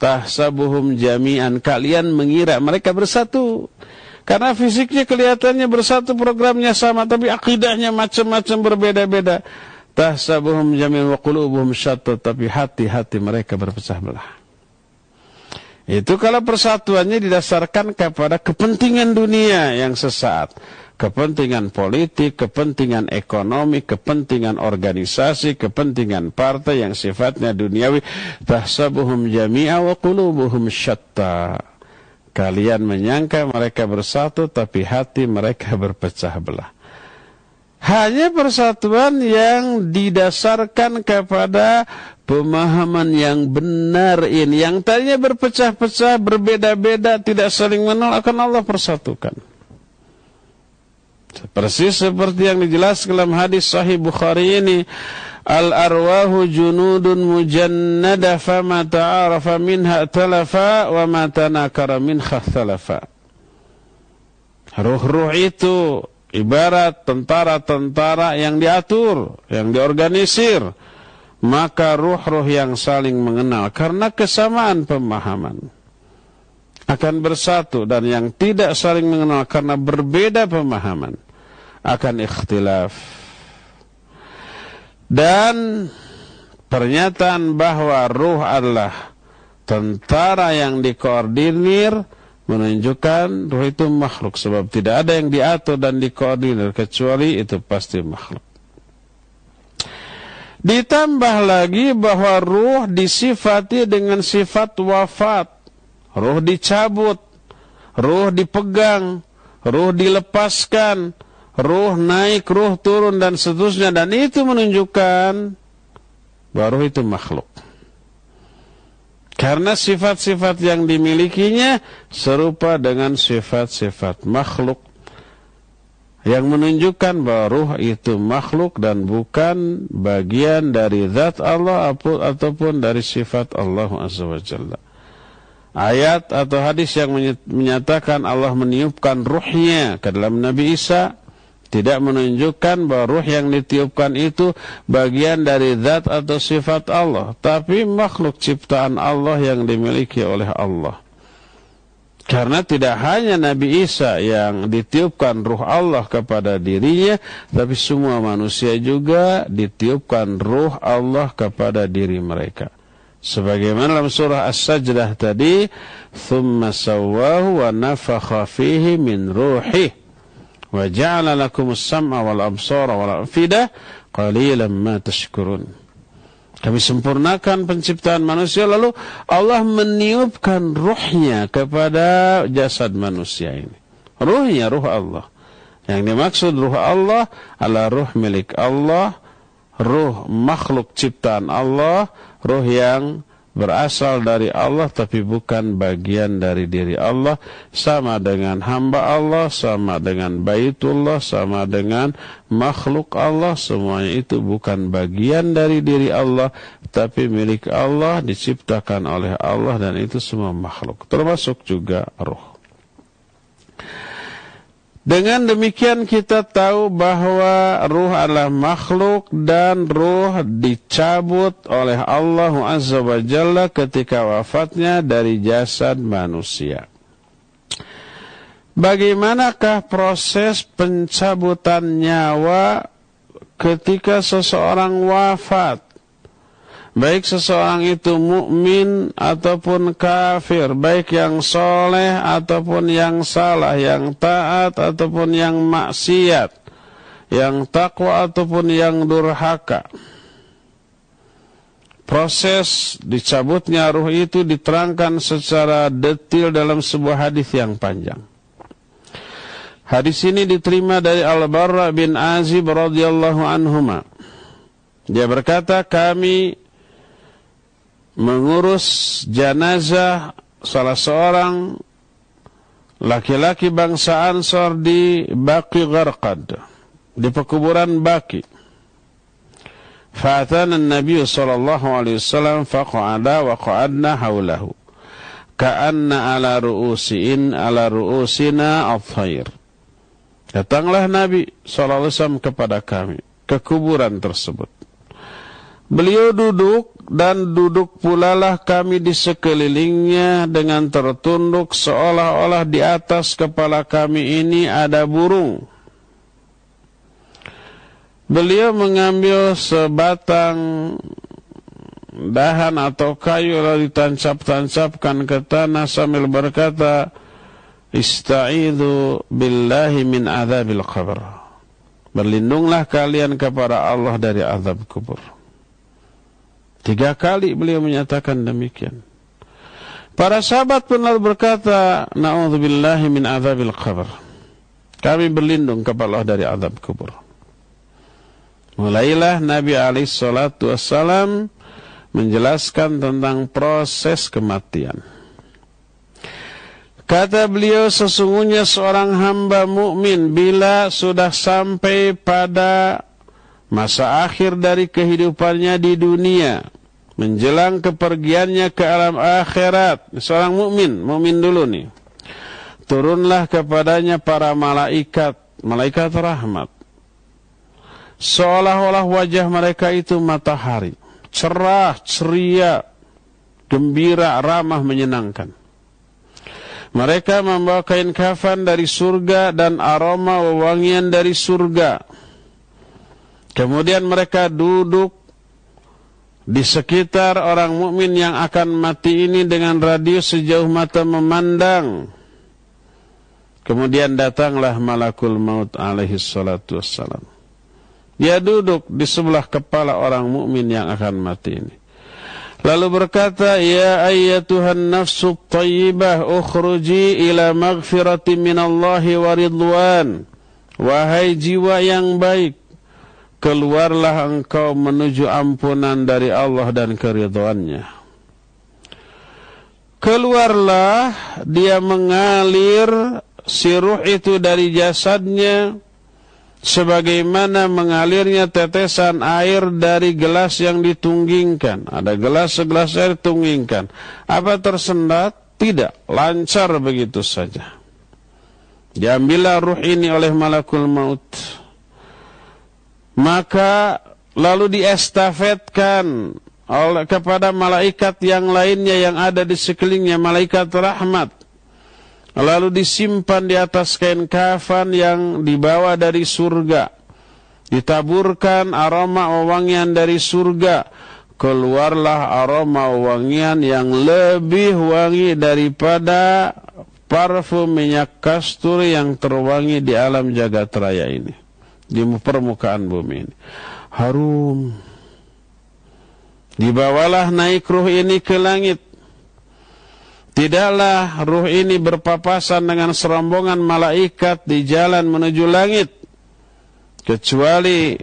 tahsabuhum jami'an. Kalian mengira mereka bersatu. Karena fisiknya kelihatannya bersatu programnya sama tapi akidahnya macam-macam berbeda-beda. Tahsabuhum jami'an wa qulubuhum syatta tapi hati-hati mereka berpecah belah. Itu kalau persatuannya didasarkan kepada kepentingan dunia yang sesaat kepentingan politik, kepentingan ekonomi, kepentingan organisasi, kepentingan partai yang sifatnya duniawi. Tahsabuhum jami'a wa qulubuhum syatta. Kalian menyangka mereka bersatu tapi hati mereka berpecah belah. Hanya persatuan yang didasarkan kepada pemahaman yang benar ini. Yang tadinya berpecah-pecah, berbeda-beda, tidak saling menolak, akan Allah persatukan. Persis seperti yang dijelaskan dalam hadis sahih Bukhari ini. Al-arwahu junudun mujannada fama ta'arafa minha talafa wa ma tanakara minha talafa. Ruh-ruh itu ibarat tentara-tentara yang diatur, yang diorganisir. Maka ruh-ruh yang saling mengenal karena kesamaan pemahaman akan bersatu dan yang tidak saling mengenal karena berbeda pemahaman akan ikhtilaf. Dan pernyataan bahwa ruh adalah tentara yang dikoordinir menunjukkan ruh itu makhluk sebab tidak ada yang diatur dan dikoordinir kecuali itu pasti makhluk. Ditambah lagi bahwa ruh disifati dengan sifat wafat ruh dicabut, ruh dipegang, ruh dilepaskan, ruh naik, ruh turun dan seterusnya dan itu menunjukkan bahwa ruh itu makhluk. Karena sifat-sifat yang dimilikinya serupa dengan sifat-sifat makhluk yang menunjukkan bahwa ruh itu makhluk dan bukan bagian dari zat Allah ataupun dari sifat Allah Azza wa Jalla ayat atau hadis yang menyatakan Allah meniupkan ruhnya ke dalam Nabi Isa tidak menunjukkan bahwa ruh yang ditiupkan itu bagian dari zat atau sifat Allah tapi makhluk ciptaan Allah yang dimiliki oleh Allah. Karena tidak hanya Nabi Isa yang ditiupkan ruh Allah kepada dirinya tapi semua manusia juga ditiupkan ruh Allah kepada diri mereka sebagaimana dalam surah As-Sajdah tadi thumma sawwahu wa nafakha fihi min ruhi wa ja'ala lakum as-sam'a wal absara wal afidah qalilan ma tashkurun. Kami sempurnakan penciptaan manusia lalu Allah meniupkan ruhnya kepada jasad manusia ini. Ruhnya ruh Allah. Yang dimaksud ruh Allah adalah ruh milik Allah ruh makhluk ciptaan Allah, ruh yang berasal dari Allah tapi bukan bagian dari diri Allah. Sama dengan hamba Allah sama dengan baitullah sama dengan makhluk Allah. Semuanya itu bukan bagian dari diri Allah tapi milik Allah diciptakan oleh Allah dan itu semua makhluk. Termasuk juga ruh dengan demikian kita tahu bahwa ruh adalah makhluk dan ruh dicabut oleh Allah Azza wa Jalla ketika wafatnya dari jasad manusia. Bagaimanakah proses pencabutan nyawa ketika seseorang wafat? Baik seseorang itu mukmin ataupun kafir, baik yang soleh ataupun yang salah, yang taat ataupun yang maksiat, yang takwa ataupun yang durhaka. Proses dicabutnya ruh itu diterangkan secara detil dalam sebuah hadis yang panjang. Hadis ini diterima dari Al-Barra bin Azib radhiyallahu anhuma. Dia berkata, kami mengurus jenazah salah seorang laki-laki bangsa Ansor di Baqi Gharqad di pekuburan Baqi. Fa'atana Nabi sallallahu alaihi wasallam faqa'ada wa qa'adna haulahu ka'anna ala ru'usin ala ru'usina al-thair. Datanglah Nabi wasallam kepada kami ke kuburan tersebut. Beliau duduk dan duduk pulalah kami di sekelilingnya dengan tertunduk seolah-olah di atas kepala kami ini ada burung. Beliau mengambil sebatang dahan atau kayu lalu ditancap-tancapkan ke tanah sambil berkata, Ista'idhu billahi min azabil qabr. Berlindunglah kalian kepada Allah dari azab kubur. Tiga kali beliau menyatakan demikian. Para sahabat pun lalu berkata, Na'udzubillahi min azabil qabr. Kami berlindung kepada Allah dari azab kubur. Mulailah Nabi alaihi salatu wassalam menjelaskan tentang proses kematian. Kata beliau sesungguhnya seorang hamba mukmin bila sudah sampai pada masa akhir dari kehidupannya di dunia menjelang kepergiannya ke alam akhirat. Seorang mukmin mukmin dulu nih. Turunlah kepadanya para malaikat malaikat rahmat. Seolah-olah wajah mereka itu matahari cerah ceria gembira ramah menyenangkan. Mereka membawa kain kafan dari surga dan aroma wewangian dari surga Kemudian mereka duduk di sekitar orang mukmin yang akan mati ini dengan radius sejauh mata memandang. Kemudian datanglah malakul maut alaihi salatu wassalam. Dia duduk di sebelah kepala orang mukmin yang akan mati ini. Lalu berkata, Ya ayyatuhan nafsu tayyibah ukhruji ila maghfirati minallahi wa ridwan. Wahai jiwa yang baik, keluarlah engkau menuju ampunan dari Allah dan keridhaannya. Keluarlah dia mengalir si ruh itu dari jasadnya sebagaimana mengalirnya tetesan air dari gelas yang ditunggingkan. Ada gelas segelas air ditunggingkan. Apa tersendat? Tidak, lancar begitu saja. Diambillah ruh ini oleh malakul maut maka lalu diestafetkan kepada malaikat yang lainnya yang ada di sekelilingnya malaikat rahmat. Lalu disimpan di atas kain kafan yang dibawa dari surga. Ditaburkan aroma wangian dari surga. Keluarlah aroma wangian yang lebih wangi daripada parfum minyak kasturi yang terwangi di alam jagat raya ini di permukaan bumi ini. Harum. Dibawalah naik ruh ini ke langit. Tidaklah ruh ini berpapasan dengan serombongan malaikat di jalan menuju langit. Kecuali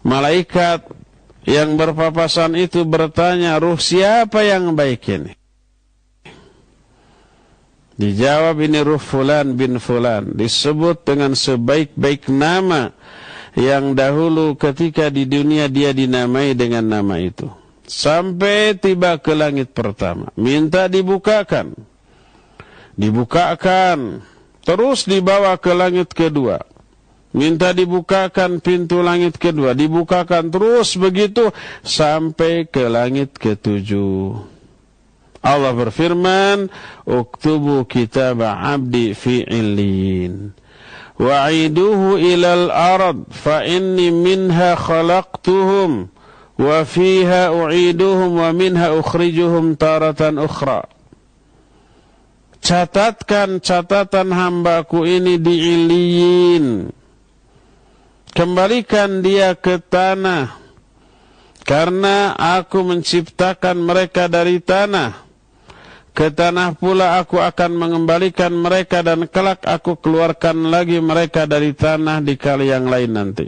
malaikat Yang berpapasan itu bertanya, ruh siapa yang baik ini? Dijawab ini ruh fulan bin fulan. Disebut dengan sebaik-baik nama yang dahulu ketika di dunia dia dinamai dengan nama itu. Sampai tiba ke langit pertama. Minta dibukakan. Dibukakan. Terus dibawa ke langit kedua. Minta dibukakan pintu langit kedua, dibukakan terus begitu sampai ke langit ketujuh. Allah berfirman, "Uktubu kitab 'abdi fi 'illin." Fa inni minha khalaqtuhum wa fiha u'iduhum wa minha ukhrijuhum taratan ukhra. Catatkan catatan hambaku ini di iliyin kembalikan dia ke tanah karena aku menciptakan mereka dari tanah ke tanah pula aku akan mengembalikan mereka dan kelak aku keluarkan lagi mereka dari tanah di kali yang lain nanti.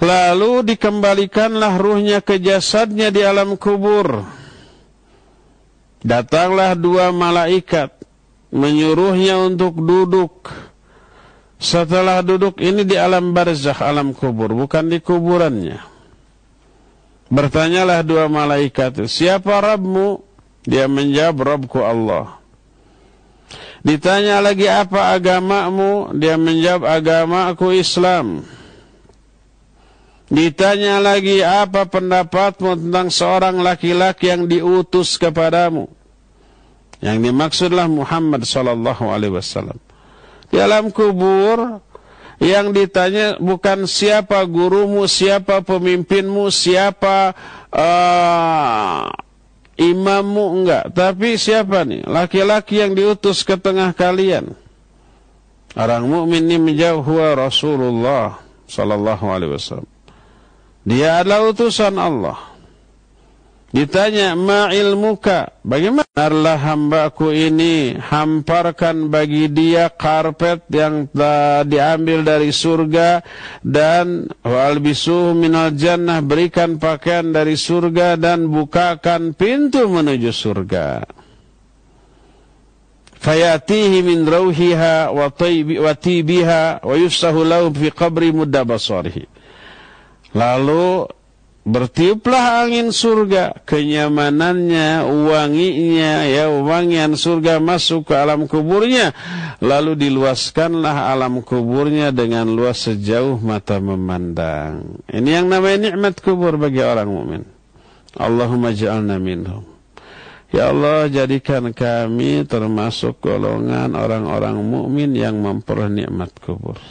Lalu dikembalikanlah ruhnya ke jasadnya di alam kubur. Datanglah dua malaikat menyuruhnya untuk duduk. Setelah duduk ini di alam barzakh, alam kubur, bukan di kuburannya. Bertanyalah dua malaikat, siapa Rabbmu? Dia menjawab, Rabbku Allah. Ditanya lagi apa agamamu? Dia menjawab, agamaku Islam. Ditanya lagi apa pendapatmu tentang seorang laki-laki yang diutus kepadamu? Yang dimaksudlah Muhammad sallallahu alaihi wasallam. Di alam kubur yang ditanya bukan siapa gurumu, siapa pemimpinmu, siapa uh, imammu enggak, tapi siapa nih? Laki-laki yang diutus ke tengah kalian. Orang mukmin ini menjawab huwa Rasulullah sallallahu alaihi wasallam. Dia adalah utusan Allah. Ditanya, ma ilmuka? Bagaimana? Allah hambaku ini hamparkan bagi dia karpet yang diambil dari surga dan walbisuh minal jannah berikan pakaian dari surga dan bukakan pintu menuju surga. Fayatihi min rauhiha wa tibiha wa yufsahu lahu fi qabri mudda basarihi. Lalu Bertiuplah angin surga, kenyamanannya, wanginya, ya wangian surga masuk ke alam kuburnya. Lalu diluaskanlah alam kuburnya dengan luas sejauh mata memandang. Ini yang namanya nikmat kubur bagi orang mukmin. Allahumma ja'alna minhum. Ya Allah jadikan kami termasuk golongan orang-orang mukmin yang memperoleh nikmat kubur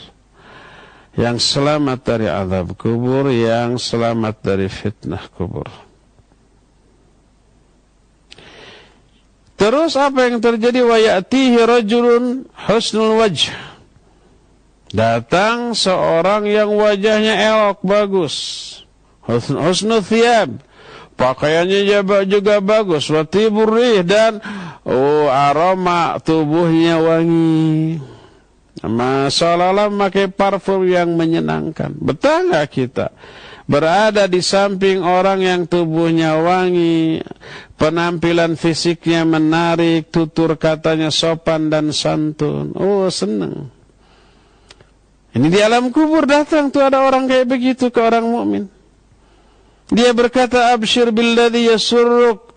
yang selamat dari azab kubur, yang selamat dari fitnah kubur. Terus apa yang terjadi? Wa ya'tihi rajulun husnul wajh. Datang seorang yang wajahnya elok, bagus. Husnul thiyab. Pakaiannya juga bagus. Watibur rih dan oh, aroma tubuhnya wangi. Masalah memakai parfum yang menyenangkan. Betul nggak kita? Berada di samping orang yang tubuhnya wangi, penampilan fisiknya menarik, tutur katanya sopan dan santun. Oh, senang. Ini di alam kubur datang tuh ada orang kayak begitu ke orang mukmin. Dia berkata, "Abshir billadhi yasurruk.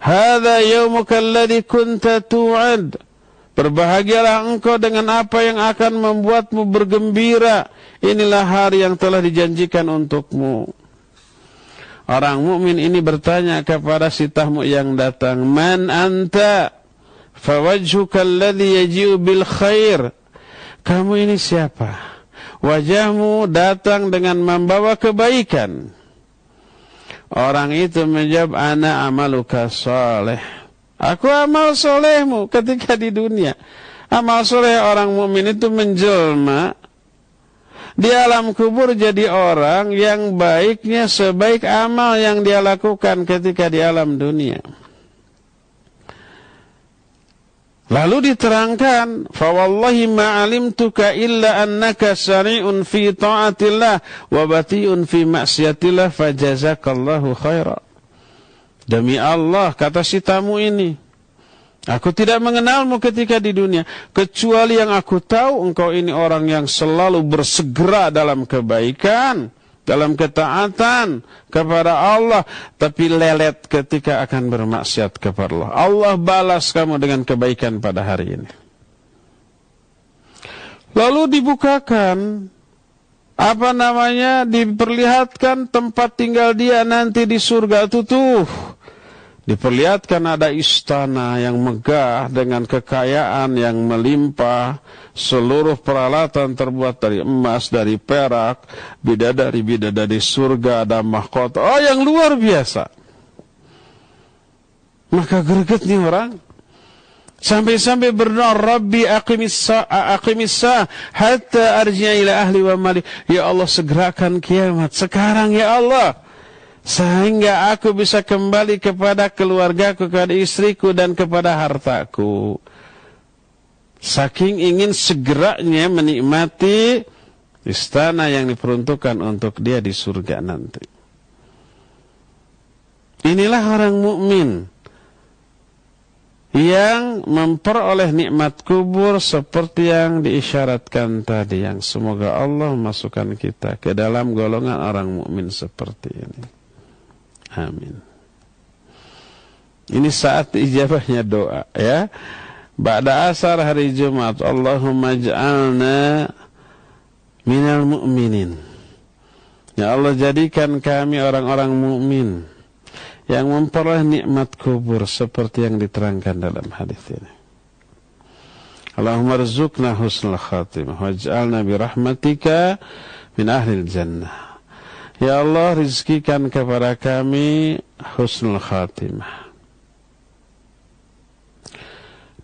Hadha yawmuka alladhi kunta tu'ad." Berbahagialah engkau dengan apa yang akan membuatmu bergembira. Inilah hari yang telah dijanjikan untukmu. Orang mukmin ini bertanya kepada si tamu yang datang, "Man anta?" Fawajhuka alladhi yaji'u bil khair. Kamu ini siapa? Wajahmu datang dengan membawa kebaikan. Orang itu menjawab, "Ana amaluka salih." Aku amal solehmu ketika di dunia. Amal soleh orang mukmin itu menjelma di alam kubur jadi orang yang baiknya sebaik amal yang dia lakukan ketika di alam dunia. Lalu diterangkan, "Fawallahi ma 'alimtuka illa annaka sari'un fi ta'atillah wa bati'un fi ma'siyatillah fajazakallahu khaira." Demi Allah, kata si tamu ini, aku tidak mengenalmu ketika di dunia, kecuali yang aku tahu engkau ini orang yang selalu bersegera dalam kebaikan dalam ketaatan kepada Allah tapi lelet ketika akan bermaksiat kepada Allah. Allah balas kamu dengan kebaikan pada hari ini. Lalu dibukakan apa namanya diperlihatkan tempat tinggal dia nanti di surga itu tuh Diperlihatkan ada istana yang megah dengan kekayaan yang melimpah, seluruh peralatan terbuat dari emas, dari perak, bidadari-bidadari surga, ada mahkota. Oh, yang luar biasa. Maka greget nih orang. Sampai-sampai berdoa, Rabbi aqimissa, aqimissa hatta arji'a ila ahli wa mali. Ya Allah, segerakan kiamat. Sekarang ya Allah sehingga aku bisa kembali kepada keluargaku, kepada istriku dan kepada hartaku. Saking ingin segeranya menikmati istana yang diperuntukkan untuk dia di surga nanti. Inilah orang mukmin yang memperoleh nikmat kubur seperti yang diisyaratkan tadi yang semoga Allah masukkan kita ke dalam golongan orang mukmin seperti ini. Amin. Ini saat ijabahnya doa ya. Ba'da asar hari Jumat Allahumma ja'alna minal mu'minin. Ya Allah jadikan kami orang-orang mukmin yang memperoleh nikmat kubur seperti yang diterangkan dalam hadis ini. Allahumma rizukna husnul khatimah waj'alna birahmatika min ahli jannah. Ya Allah rizkikan kepada kami husnul khatimah.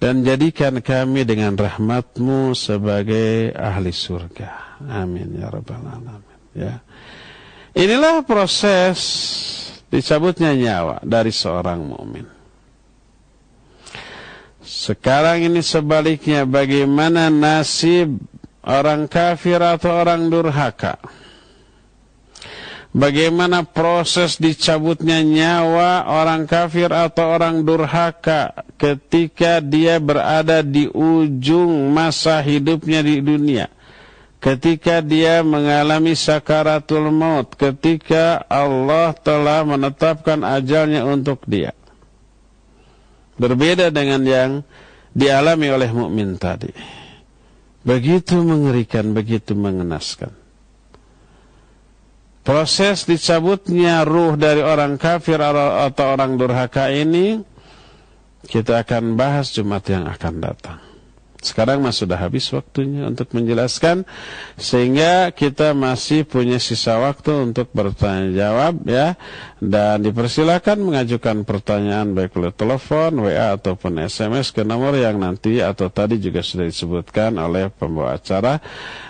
Dan jadikan kami dengan rahmatmu sebagai ahli surga. Amin ya rabbal alamin. Ya. Inilah proses dicabutnya nyawa dari seorang mukmin. Sekarang ini sebaliknya bagaimana nasib orang kafir atau orang durhaka? Bagaimana proses dicabutnya nyawa orang kafir atau orang durhaka ketika dia berada di ujung masa hidupnya di dunia. Ketika dia mengalami sakaratul maut, ketika Allah telah menetapkan ajalnya untuk dia. Berbeda dengan yang dialami oleh mukmin tadi. Begitu mengerikan, begitu mengenaskan. Proses dicabutnya ruh dari orang kafir atau orang durhaka ini kita akan bahas Jumat yang akan datang. Sekarang mas sudah habis waktunya untuk menjelaskan sehingga kita masih punya sisa waktu untuk bertanya jawab ya. Dan dipersilakan mengajukan pertanyaan baik oleh telepon, WA ataupun SMS ke nomor yang nanti atau tadi juga sudah disebutkan oleh pembawa acara.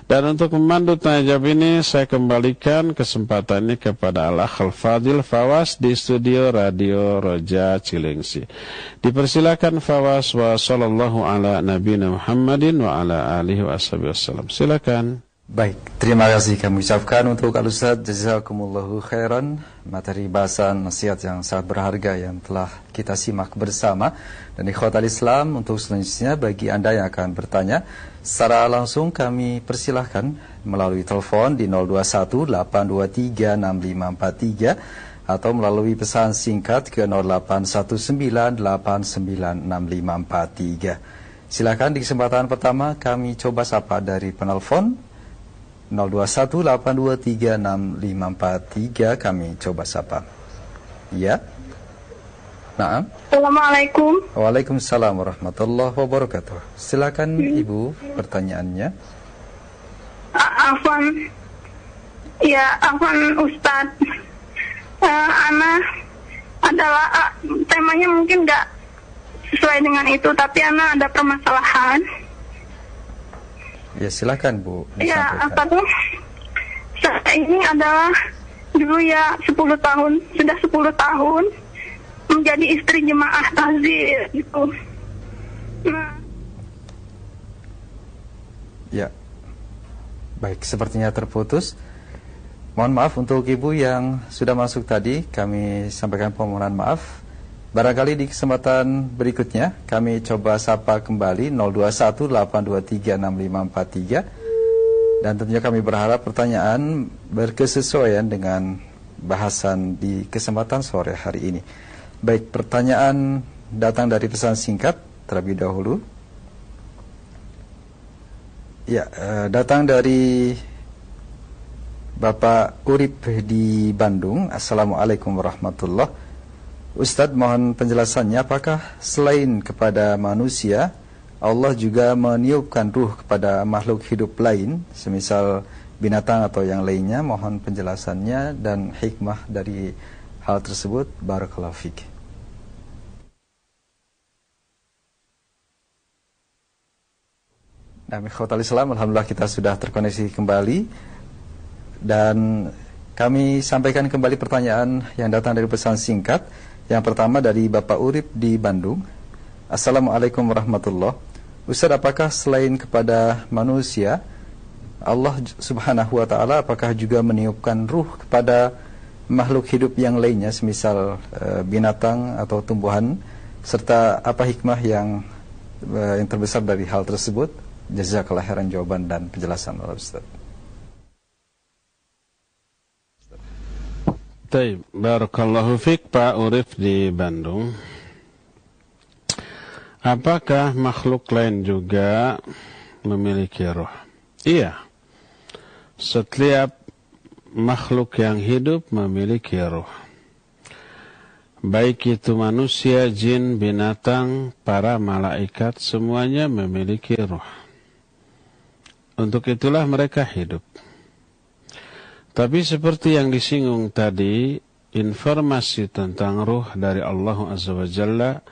Dan untuk memandu tanya jawab ini saya kembalikan kesempatan ini kepada Al Akhal Fadil Fawas di studio Radio Roja Cilengsi. Dipersilakan Fawas. Wa sallallahu ala nabiyina Muhammadin wa ala alihi wa wasallam. Silakan. Baik, terima kasih kami ucapkan untuk Al Ustaz Jazakumullahu khairan Materi bahasan nasihat yang sangat berharga yang telah kita simak bersama Dan ikhwatal Islam untuk selanjutnya bagi Anda yang akan bertanya Secara langsung kami persilahkan melalui telepon di 0218236543 Atau melalui pesan singkat ke 0819896543 Silakan di kesempatan pertama kami coba sapa dari penelpon 0218236543 kami coba sapa. Ya. Nah. Assalamualaikum. Waalaikumsalam warahmatullahi wabarakatuh. Silakan hmm. Ibu pertanyaannya. Afwan. Ya, Afwan Ustaz. Uh, Ana adalah uh, temanya mungkin nggak sesuai dengan itu tapi anak ada permasalahan. Ya silakan bu ya apa tuh? Saya ini adalah dulu ya 10 tahun sudah 10 tahun menjadi istri jemaah tazir gitu. Nah. Ya. Baik sepertinya terputus. Mohon maaf untuk ibu yang sudah masuk tadi, kami sampaikan permohonan maaf. Barangkali di kesempatan berikutnya kami coba sapa kembali 0218236543 dan tentunya kami berharap pertanyaan berkesesuaian dengan bahasan di kesempatan sore hari ini. Baik, pertanyaan datang dari pesan singkat terlebih dahulu. Ya, eh, datang dari Bapak Urip di Bandung. Assalamualaikum warahmatullahi Ustadz mohon penjelasannya apakah selain kepada manusia Allah juga meniupkan ruh kepada makhluk hidup lain semisal binatang atau yang lainnya mohon penjelasannya dan hikmah dari hal tersebut barakallahu fiik. Nah, Islam, Alhamdulillah kita sudah terkoneksi kembali dan kami sampaikan kembali pertanyaan yang datang dari pesan singkat. Yang pertama dari Bapak Urip di Bandung. Assalamualaikum warahmatullahi Ustaz, apakah selain kepada manusia, Allah subhanahu wa ta'ala apakah juga meniupkan ruh kepada makhluk hidup yang lainnya, semisal e, binatang atau tumbuhan, serta apa hikmah yang e, yang terbesar dari hal tersebut? Jazakallah khairan jawaban dan penjelasan oleh Ustaz. Taib, Barakallahu Fik Pak Urif di Bandung. Apakah makhluk lain juga memiliki roh? Iya. Setiap makhluk yang hidup memiliki roh. Baik itu manusia, jin, binatang, para malaikat Semuanya memiliki roh. Untuk itulah mereka hidup tapi seperti yang disinggung tadi, informasi tentang ruh dari Allah Azza wa Jalla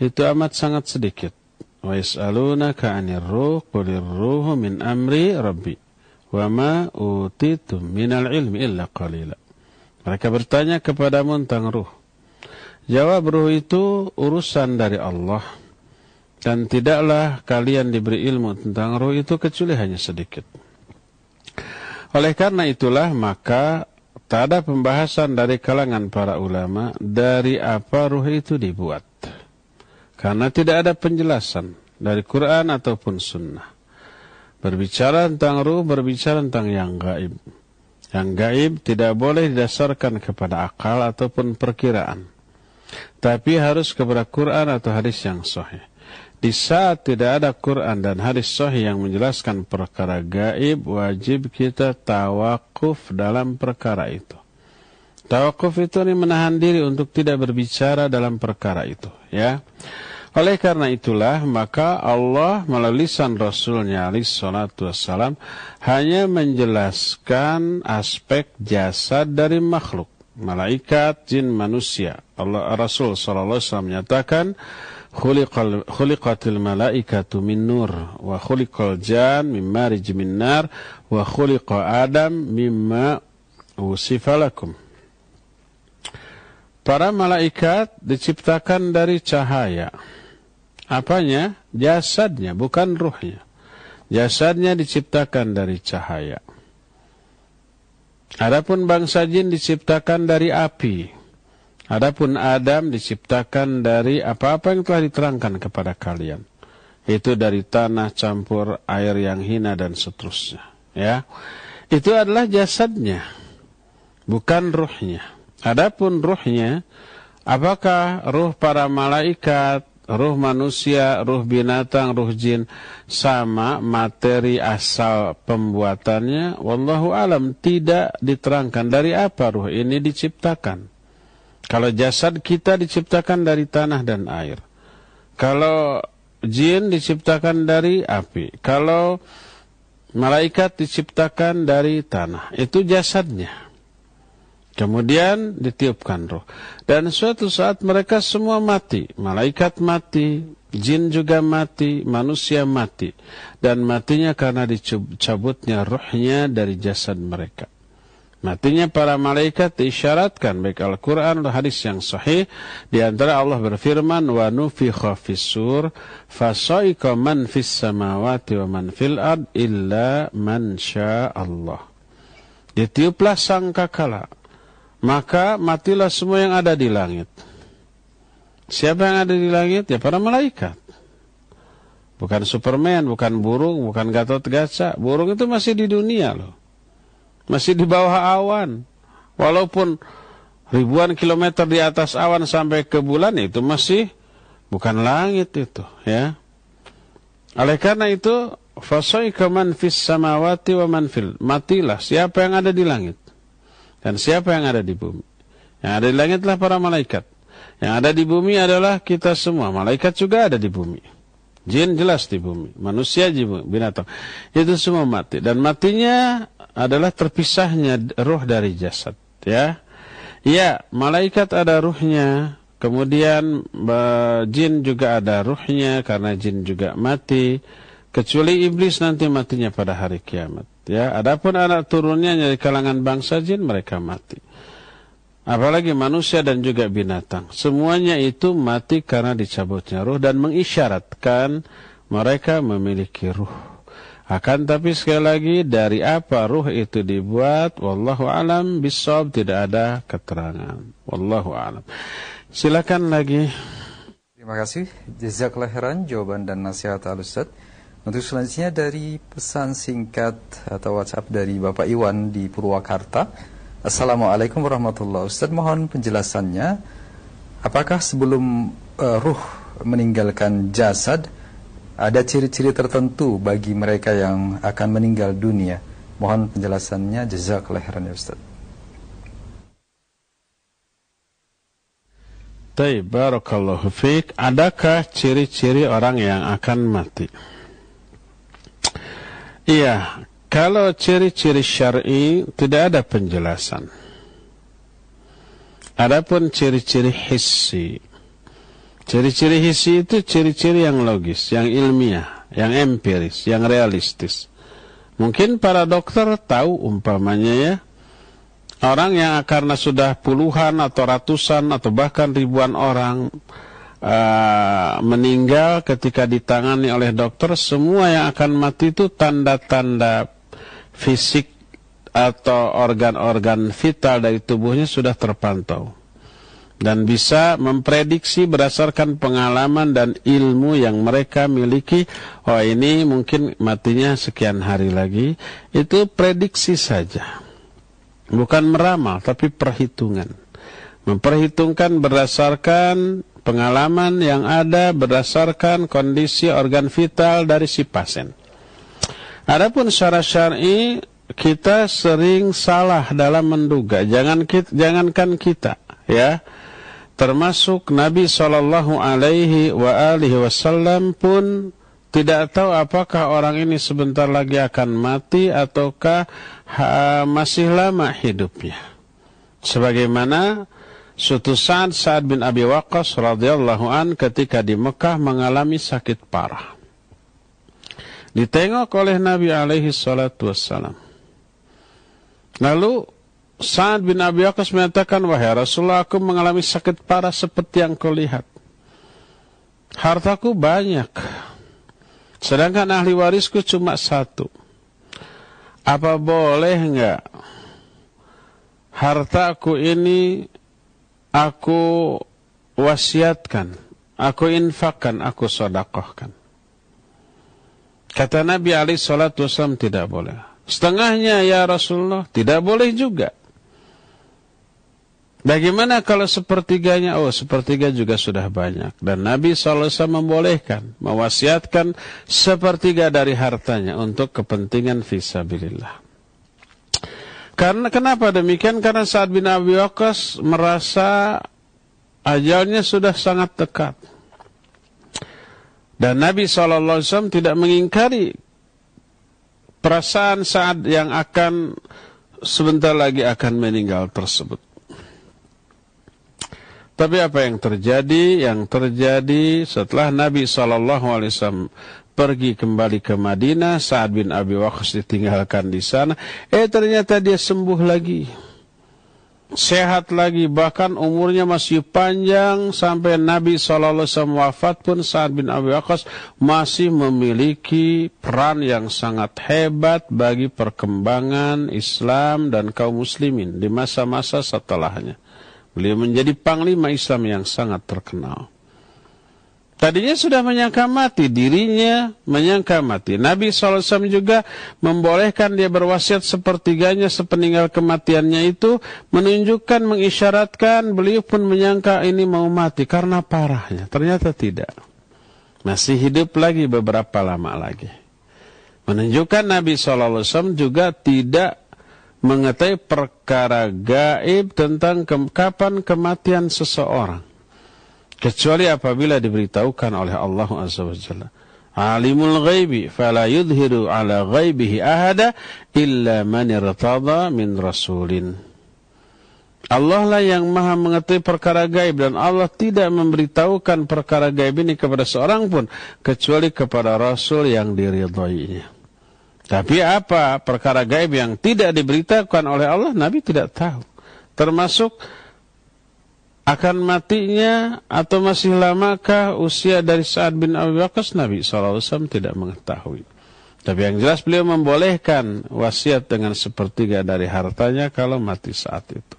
itu amat sangat sedikit. Wa yas'alunaka 'anir ruh ruhu min amri rabbi wa ma utitum minal ilmi illa qalila. Mereka bertanya kepadamu tentang ruh. Jawab ruh itu urusan dari Allah dan tidaklah kalian diberi ilmu tentang ruh itu kecuali hanya sedikit. Oleh karena itulah maka tak ada pembahasan dari kalangan para ulama dari apa ruh itu dibuat. Karena tidak ada penjelasan dari Quran ataupun sunnah. Berbicara tentang ruh, berbicara tentang yang gaib. Yang gaib tidak boleh didasarkan kepada akal ataupun perkiraan. Tapi harus kepada Quran atau hadis yang sahih. Di saat tidak ada Quran dan hadis sahih yang menjelaskan perkara gaib, wajib kita tawakuf dalam perkara itu. Tawakuf itu ini menahan diri untuk tidak berbicara dalam perkara itu. Ya. Oleh karena itulah, maka Allah melalui lisan Rasulnya salatu wassalam hanya menjelaskan aspek jasad dari makhluk. Malaikat, jin, manusia. Allah Rasul sallallahu alaihi wasallam menyatakan, khuliqal khuliqatil malaikatu min nur wa khuliqal jan min marij min nar wa khuliqa adam mimma usifa lakum Para malaikat diciptakan dari cahaya. Apanya? Jasadnya, bukan ruhnya. Jasadnya diciptakan dari cahaya. Adapun bangsa jin diciptakan dari api. Adapun Adam diciptakan dari apa-apa yang telah diterangkan kepada kalian. Itu dari tanah campur air yang hina dan seterusnya. Ya, itu adalah jasadnya, bukan ruhnya. Adapun ruhnya, apakah ruh para malaikat, ruh manusia, ruh binatang, ruh jin sama materi asal pembuatannya? Wallahu alam tidak diterangkan dari apa ruh ini diciptakan. Kalau jasad kita diciptakan dari tanah dan air. Kalau jin diciptakan dari api. Kalau malaikat diciptakan dari tanah. Itu jasadnya. Kemudian ditiupkan roh. Dan suatu saat mereka semua mati. Malaikat mati, jin juga mati, manusia mati. Dan matinya karena dicabutnya rohnya dari jasad mereka. Matinya para malaikat diisyaratkan baik Al-Quran atau hadis yang sahih. Di antara Allah berfirman, Wa nufikha fissur, fasoika man fis samawati wa man fil ad illa man Allah. Ditiuplah sangkakala. Maka matilah semua yang ada di langit. Siapa yang ada di langit? Ya para malaikat. Bukan Superman, bukan burung, bukan Gatot Gaca. Burung itu masih di dunia loh masih di bawah awan. Walaupun ribuan kilometer di atas awan sampai ke bulan itu masih bukan langit itu, ya. Oleh karena itu, fasaika man fis samawati wa man fil. Matilah siapa yang ada di langit dan siapa yang ada di bumi. Yang ada di langitlah para malaikat. Yang ada di bumi adalah kita semua. Malaikat juga ada di bumi. Jin jelas di bumi, manusia di bumi, binatang. Itu semua mati dan matinya adalah terpisahnya roh dari jasad ya. Ya malaikat ada ruhnya kemudian jin juga ada ruhnya karena jin juga mati kecuali iblis nanti matinya pada hari kiamat ya. Adapun anak turunnya dari kalangan bangsa jin mereka mati. Apalagi manusia dan juga binatang. Semuanya itu mati karena dicabutnya ruh dan mengisyaratkan mereka memiliki ruh akan tapi sekali lagi dari apa ruh itu dibuat wallahu alam bisawab tidak ada keterangan. Wallahu alam. Silakan lagi. Terima kasih jazakallahu khairan jawaban dan nasihat Al Ustaz. Untuk selanjutnya dari pesan singkat atau WhatsApp dari Bapak Iwan di Purwakarta. Assalamualaikum warahmatullahi wabarakatuh. Mohon penjelasannya. Apakah sebelum uh, ruh meninggalkan jasad ada ciri-ciri tertentu bagi mereka yang akan meninggal dunia. Mohon penjelasannya jazakallahu khairan ya Ustaz. Taib, barakallahu fiik. Adakah ciri-ciri orang yang akan mati? Iya, kalau ciri-ciri syar'i tidak ada penjelasan. Adapun ciri-ciri hissi, Ciri-ciri hisi itu ciri-ciri yang logis, yang ilmiah, yang empiris, yang realistis. Mungkin para dokter tahu umpamanya ya, orang yang karena sudah puluhan atau ratusan atau bahkan ribuan orang uh, meninggal ketika ditangani oleh dokter, semua yang akan mati itu tanda-tanda fisik atau organ-organ vital dari tubuhnya sudah terpantau dan bisa memprediksi berdasarkan pengalaman dan ilmu yang mereka miliki. Oh ini mungkin matinya sekian hari lagi. Itu prediksi saja. Bukan meramal tapi perhitungan. Memperhitungkan berdasarkan pengalaman yang ada berdasarkan kondisi organ vital dari si pasien. Adapun secara syar'i kita sering salah dalam menduga. Jangan kita, jangankan kita ya termasuk Nabi Shallallahu Alaihi Wasallam pun tidak tahu apakah orang ini sebentar lagi akan mati ataukah masih lama hidupnya. Sebagaimana suatu saat Sa'ad bin Abi Waqqas radhiyallahu an ketika di Mekah mengalami sakit parah. Ditengok oleh Nabi alaihi salatu wassalam. Lalu Sa'ad bin Abi Waqqas mengatakan, Wahai Rasulullah, aku mengalami sakit parah seperti yang kau lihat. Hartaku banyak. Sedangkan ahli warisku cuma satu. Apa boleh enggak hartaku ini aku wasiatkan, aku infakkan, aku sodakohkan. Kata Nabi Ali Shallallahu Wasallam tidak boleh. Setengahnya ya Rasulullah tidak boleh juga. Bagaimana kalau sepertiganya? Oh, sepertiga juga sudah banyak. Dan Nabi SAW membolehkan, mewasiatkan sepertiga dari hartanya untuk kepentingan visabilillah. Karena kenapa demikian? Karena saat bin Abi Waqqas merasa ajalnya sudah sangat dekat. Dan Nabi SAW tidak mengingkari perasaan saat yang akan sebentar lagi akan meninggal tersebut. Tapi apa yang terjadi? Yang terjadi setelah Nabi SAW pergi kembali ke Madinah, Sa'ad bin Abi Waqqas ditinggalkan di sana. Eh ternyata dia sembuh lagi. Sehat lagi, bahkan umurnya masih panjang sampai Nabi SAW wafat pun Sa'ad bin Abi Waqqas masih memiliki peran yang sangat hebat bagi perkembangan Islam dan kaum muslimin di masa-masa setelahnya. Beliau menjadi panglima Islam yang sangat terkenal. Tadinya sudah menyangka mati, dirinya menyangka mati. Nabi SAW juga membolehkan dia berwasiat sepertiganya sepeninggal kematiannya itu, menunjukkan, mengisyaratkan, beliau pun menyangka ini mau mati karena parahnya. Ternyata tidak. Masih hidup lagi beberapa lama lagi. Menunjukkan Nabi SAW juga tidak mengetahui perkara gaib tentang ke kapan kematian seseorang kecuali apabila diberitahukan oleh Allah Azza wa Jalla. Alimul ghaibi fala yudhiru ala ghaibihi ahada illa man irtada min rasulin. Allah lah yang maha mengetahui perkara gaib dan Allah tidak memberitahukan perkara gaib ini kepada seorang pun kecuali kepada Rasul yang diridhoinya. Tapi apa perkara gaib yang tidak diberitahukan oleh Allah Nabi tidak tahu. Termasuk akan matinya atau masih lamakah usia dari Sa'ad bin Abi Waqqas Nabi SAW tidak mengetahui. Tapi yang jelas beliau membolehkan wasiat dengan sepertiga dari hartanya kalau mati saat itu.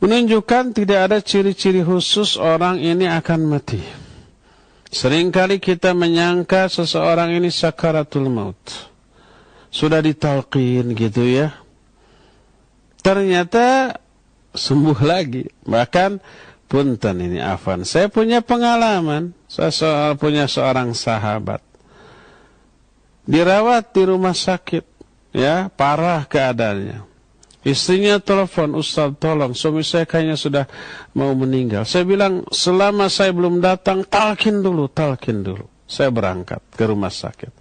Menunjukkan tidak ada ciri-ciri khusus orang ini akan mati. Seringkali kita menyangka seseorang ini sakaratul maut. Sudah ditalqin gitu ya. Ternyata sembuh lagi. Bahkan punten ini Afan. Saya punya pengalaman. Saya soal punya seorang sahabat. Dirawat di rumah sakit. Ya, parah keadaannya. Istrinya telepon, Ustaz tolong, suami saya kayaknya sudah mau meninggal. Saya bilang, selama saya belum datang, talkin dulu, talkin dulu. Saya berangkat ke rumah sakit.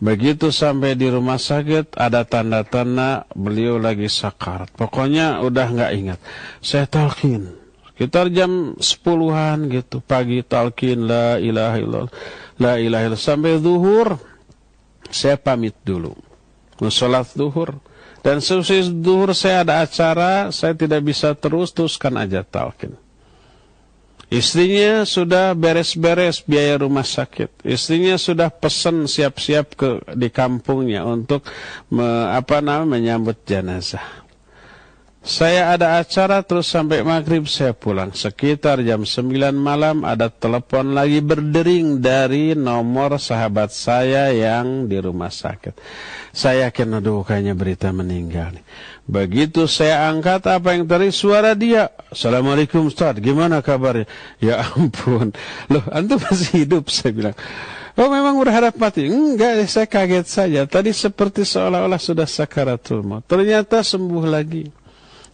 Begitu sampai di rumah sakit ada tanda-tanda beliau lagi sakarat. Pokoknya udah nggak ingat. Saya talkin. Sekitar jam sepuluhan gitu pagi talkin la ilaha illallah la ilaha illallah sampai zuhur saya pamit dulu. Musolat zuhur dan selesai zuhur saya ada acara saya tidak bisa terus teruskan aja talkin. Istrinya sudah beres-beres biaya rumah sakit. Istrinya sudah pesan siap-siap ke di kampungnya untuk me, apa namanya menyambut jenazah. Saya ada acara terus sampai maghrib saya pulang. Sekitar jam 9 malam ada telepon lagi berdering dari nomor sahabat saya yang di rumah sakit. Saya yakin aduh kayaknya berita meninggal nih. Begitu saya angkat apa yang tadi suara dia. Assalamualaikum Ustaz, gimana kabarnya? Ya ampun. Loh, antum masih hidup saya bilang. Oh memang berharap mati? Enggak, saya kaget saja. Tadi seperti seolah-olah sudah sakaratul maut. Ternyata sembuh lagi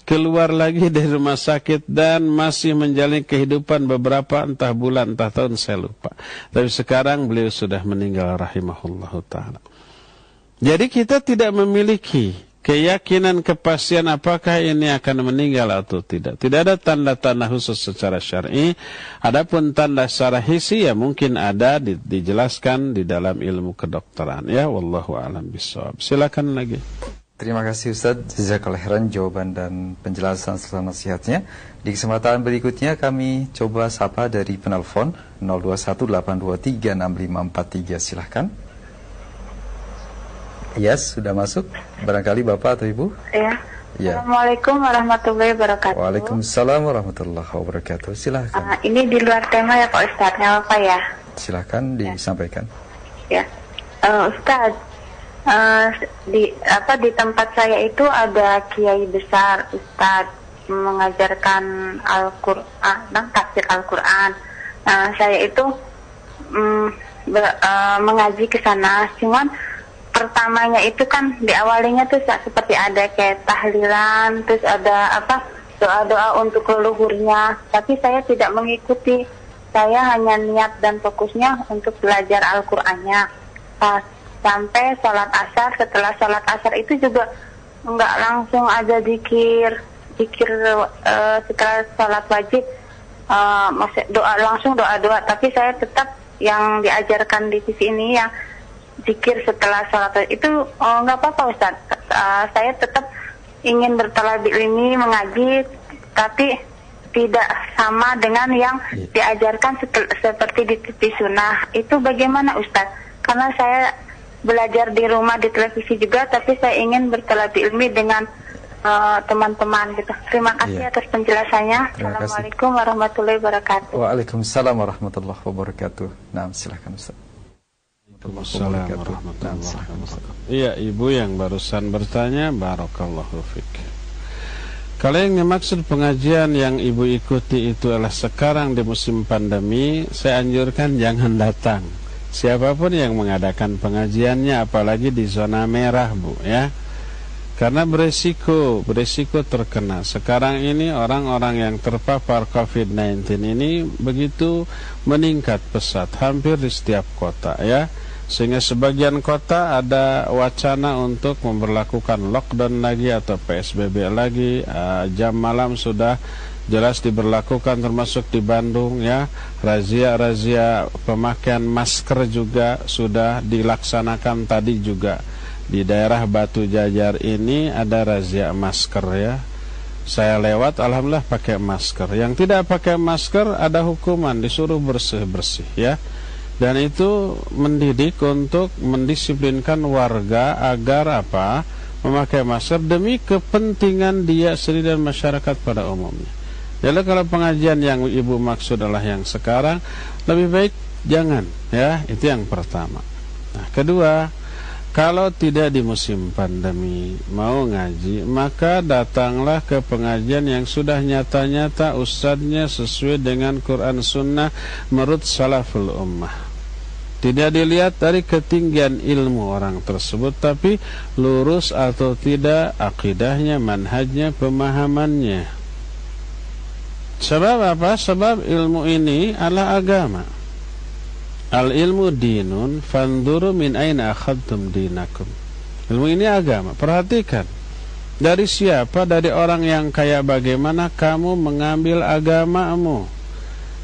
keluar lagi dari rumah sakit dan masih menjalani kehidupan beberapa entah bulan entah tahun saya lupa. Tapi sekarang beliau sudah meninggal rahimahullah taala. Jadi kita tidak memiliki keyakinan kepastian apakah ini akan meninggal atau tidak. Tidak ada tanda-tanda khusus secara syar'i. Adapun tanda secara hisi ya mungkin ada di, dijelaskan di dalam ilmu kedokteran ya wallahu alam bisawab. Silakan lagi. Terima kasih Ustaz Jazakallah khairan jawaban dan penjelasan serta nasihatnya. Di kesempatan berikutnya kami coba sapa dari penelpon 0218236543 silahkan. Yes, sudah masuk. Barangkali Bapak atau Ibu? Iya. Ya. Assalamualaikum warahmatullahi wabarakatuh. Waalaikumsalam warahmatullahi wabarakatuh. Silahkan. Uh, ini di luar tema ya Pak Ustadz, apa ya? Silahkan disampaikan. Ya, uh, Ustadz, Uh, di apa di tempat saya itu ada kiai besar ustadz mengajarkan Al-Qur'an dan tafsir Al-Qur'an. Uh, saya itu um, be, uh, mengaji ke sana, cuman pertamanya itu kan di awalnya tuh seperti ada kayak tahlilan, terus ada apa doa-doa untuk leluhurnya, tapi saya tidak mengikuti. Saya hanya niat dan fokusnya untuk belajar Al-Qur'annya. Pas sampai sholat asar setelah sholat asar itu juga nggak langsung aja dikir dikir uh, setelah sholat wajib uh, masih doa langsung doa doa tapi saya tetap yang diajarkan di TV ini yang zikir setelah sholat itu oh, nggak apa-apa Ustaz. Uh, saya tetap ingin bertalabi ini mengaji, tapi tidak sama dengan yang yeah. diajarkan seperti di TV sunnah. Itu bagaimana Ustaz? Karena saya belajar di rumah di televisi juga, tapi saya ingin bertalabi ilmi dengan Eh, teman-teman uh, gitu. Terima kasih iya. atas penjelasannya. Terima Assalamualaikum kasih. warahmatullahi wabarakatuh. Waalaikumsalam warahmatullahi wabarakatuh. Nah, silakan Ustaz. Iya, Ibu yang barusan bertanya, barakallahu fik. Kalau yang dimaksud pengajian yang Ibu ikuti itu adalah sekarang di musim pandemi, saya anjurkan jangan datang. Siapa pun yang mengadakan pengajiannya apalagi di zona merah, Bu, ya karena beresiko, beresiko terkena. Sekarang ini orang-orang yang terpapar COVID-19 ini begitu meningkat pesat, hampir di setiap kota ya. Sehingga sebagian kota ada wacana untuk memperlakukan lockdown lagi atau PSBB lagi. Uh, jam malam sudah jelas diberlakukan termasuk di Bandung ya. Razia-razia pemakaian masker juga sudah dilaksanakan tadi juga di daerah Batu Jajar ini ada razia masker ya. Saya lewat alhamdulillah pakai masker. Yang tidak pakai masker ada hukuman disuruh bersih-bersih ya. Dan itu mendidik untuk mendisiplinkan warga agar apa? memakai masker demi kepentingan dia sendiri dan masyarakat pada umumnya. Jadi kalau pengajian yang ibu maksud adalah yang sekarang lebih baik jangan ya itu yang pertama. Nah kedua kalau tidak di musim pandemi mau ngaji, maka datanglah ke pengajian yang sudah nyata-nyata ustadznya sesuai dengan Quran Sunnah menurut salaful ummah. Tidak dilihat dari ketinggian ilmu orang tersebut, tapi lurus atau tidak akidahnya, manhajnya, pemahamannya. Sebab apa? Sebab ilmu ini adalah agama. Al ilmu dinun fanduru min aina akhadtum dinakum. Ilmu ini agama. Perhatikan. Dari siapa? Dari orang yang kayak bagaimana kamu mengambil agamamu.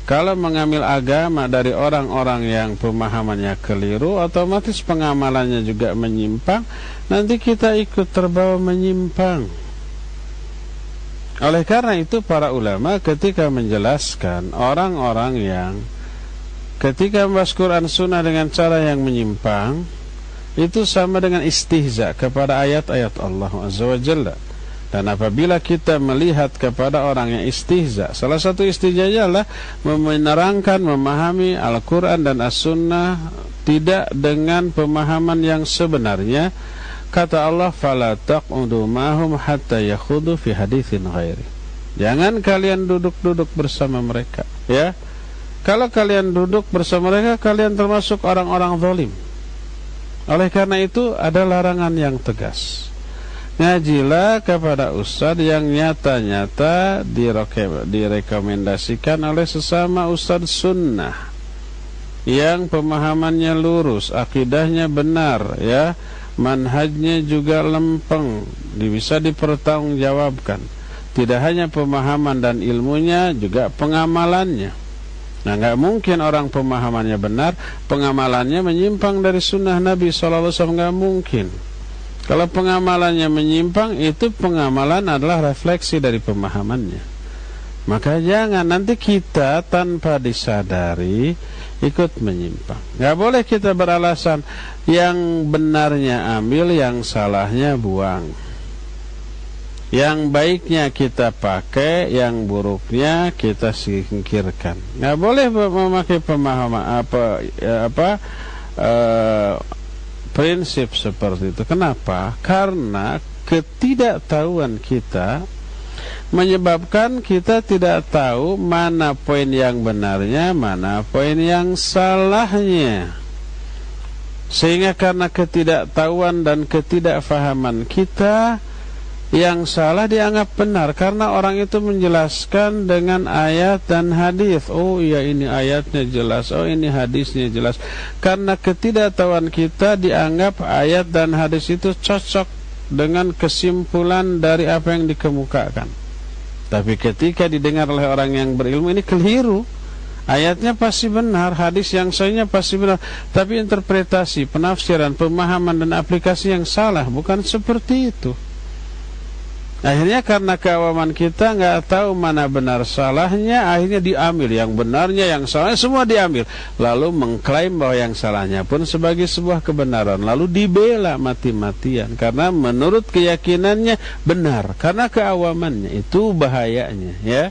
Kalau mengambil agama dari orang-orang yang pemahamannya keliru, otomatis pengamalannya juga menyimpang. Nanti kita ikut terbawa menyimpang. Oleh karena itu para ulama ketika menjelaskan orang-orang yang ketika membahas Quran Sunnah dengan cara yang menyimpang itu sama dengan istihza kepada ayat-ayat Allah Azza dan apabila kita melihat kepada orang yang istihza salah satu istihza adalah menerangkan memahami Al-Quran dan As-Sunnah tidak dengan pemahaman yang sebenarnya kata Allah fala taq'udu mahum hatta yakhudu fi hadithin ghairi. Jangan kalian duduk-duduk bersama mereka ya. Kalau kalian duduk bersama mereka Kalian termasuk orang-orang zalim. Oleh karena itu ada larangan yang tegas. Ngajilah kepada ustaz yang nyata-nyata direkomendasikan oleh sesama ustaz sunnah. Yang pemahamannya lurus, akidahnya benar ya Manhajnya juga lempeng, bisa dipertanggungjawabkan. Tidak hanya pemahaman dan ilmunya, juga pengamalannya. Nah nggak mungkin orang pemahamannya benar Pengamalannya menyimpang dari sunnah Nabi SAW nggak mungkin. Kalau pengamalannya menyimpang Itu pengamalan adalah refleksi dari pemahamannya. Maka jangan nanti kita tanpa disadari Ikut menyimpang Nggak boleh kita beralasan Yang benarnya ambil Yang salahnya buang yang baiknya kita pakai, yang buruknya kita singkirkan. Nggak boleh memakai pemahaman apa ya, apa uh, prinsip seperti itu. Kenapa? Karena ketidaktahuan kita menyebabkan kita tidak tahu mana poin yang benarnya, mana poin yang salahnya. Sehingga karena ketidaktahuan dan ketidakfahaman kita, yang salah dianggap benar karena orang itu menjelaskan dengan ayat dan hadis. Oh iya ini ayatnya jelas, oh ini hadisnya jelas. Karena ketidaktahuan kita dianggap ayat dan hadis itu cocok dengan kesimpulan dari apa yang dikemukakan. Tapi ketika didengar oleh orang yang berilmu ini keliru. Ayatnya pasti benar, hadis yang sahihnya pasti benar, tapi interpretasi, penafsiran, pemahaman dan aplikasi yang salah bukan seperti itu. Akhirnya karena keawaman kita nggak tahu mana benar salahnya, akhirnya diambil yang benarnya, yang salahnya semua diambil. Lalu mengklaim bahwa yang salahnya pun sebagai sebuah kebenaran. Lalu dibela mati-matian karena menurut keyakinannya benar. Karena keawamannya itu bahayanya, ya.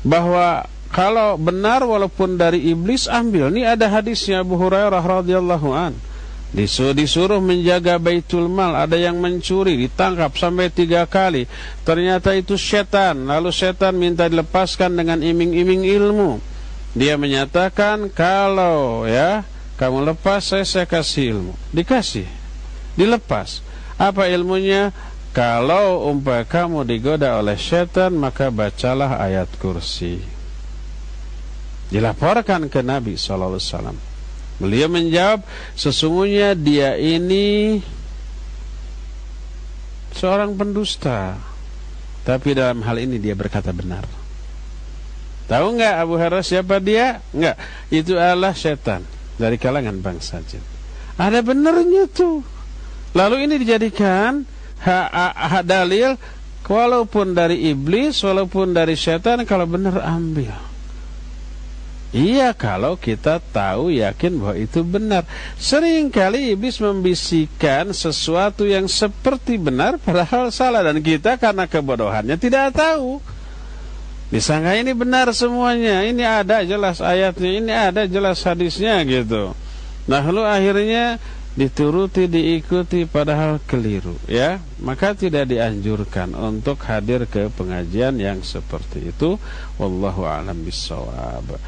Bahwa kalau benar walaupun dari iblis ambil. Ini ada hadisnya Abu Hurairah radhiyallahu an. Disuruh, disuruh menjaga baitul mal. Ada yang mencuri Ditangkap sampai tiga kali. Ternyata itu setan. Lalu setan minta dilepaskan dengan iming-iming ilmu. Dia menyatakan Kalau ya Kamu lepas saya, saya kasih ilmu. Dikasih. Dilepas. Apa ilmunya? Kalau umpah kamu digoda oleh setan Maka bacalah ayat kursi. Dilaporkan ke Nabi SAW Beliau menjawab, sesungguhnya dia ini seorang pendusta. Tapi dalam hal ini dia berkata benar. Tahu nggak Abu Hurairah siapa dia? Nggak. Itu adalah setan dari kalangan bangsa jin. Ada benernya tuh. Lalu ini dijadikan hak ha, ha, dalil walaupun dari iblis, walaupun dari setan kalau benar ambil. Iya kalau kita tahu yakin bahwa itu benar. Seringkali iblis membisikkan sesuatu yang seperti benar Padahal salah. Dan kita karena kebodohannya tidak tahu. Disangka ini benar semuanya? Ini ada jelas ayatnya Ini ada jelas hadisnya gitu. Nah lalu akhirnya dituruti diikuti padahal keliru ya. Maka tidak dianjurkan untuk hadir ke pengajian yang seperti itu. Wallahu alam bisawab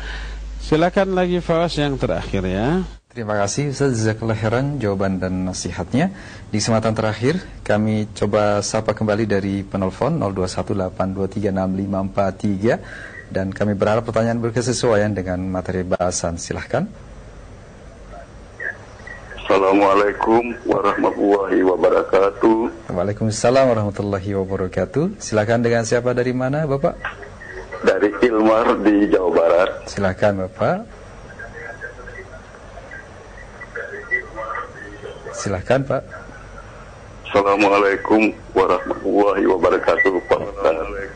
Silakan lagi Fawas yang terakhir ya. Terima kasih Ustaz Jazakallah khairan jawaban dan nasihatnya. Di kesempatan terakhir kami coba sapa kembali dari penelpon 0218236543 dan kami berharap pertanyaan berkesesuaian dengan materi bahasan. Silahkan. Assalamualaikum warahmatullahi wabarakatuh. Waalaikumsalam warahmatullahi wabarakatuh. Silakan dengan siapa dari mana, Bapak? Dari Ilmar di Jawa Barat. Silakan Bapak. Silakan Pak. Assalamualaikum warahmatullahi wabarakatuh. Pak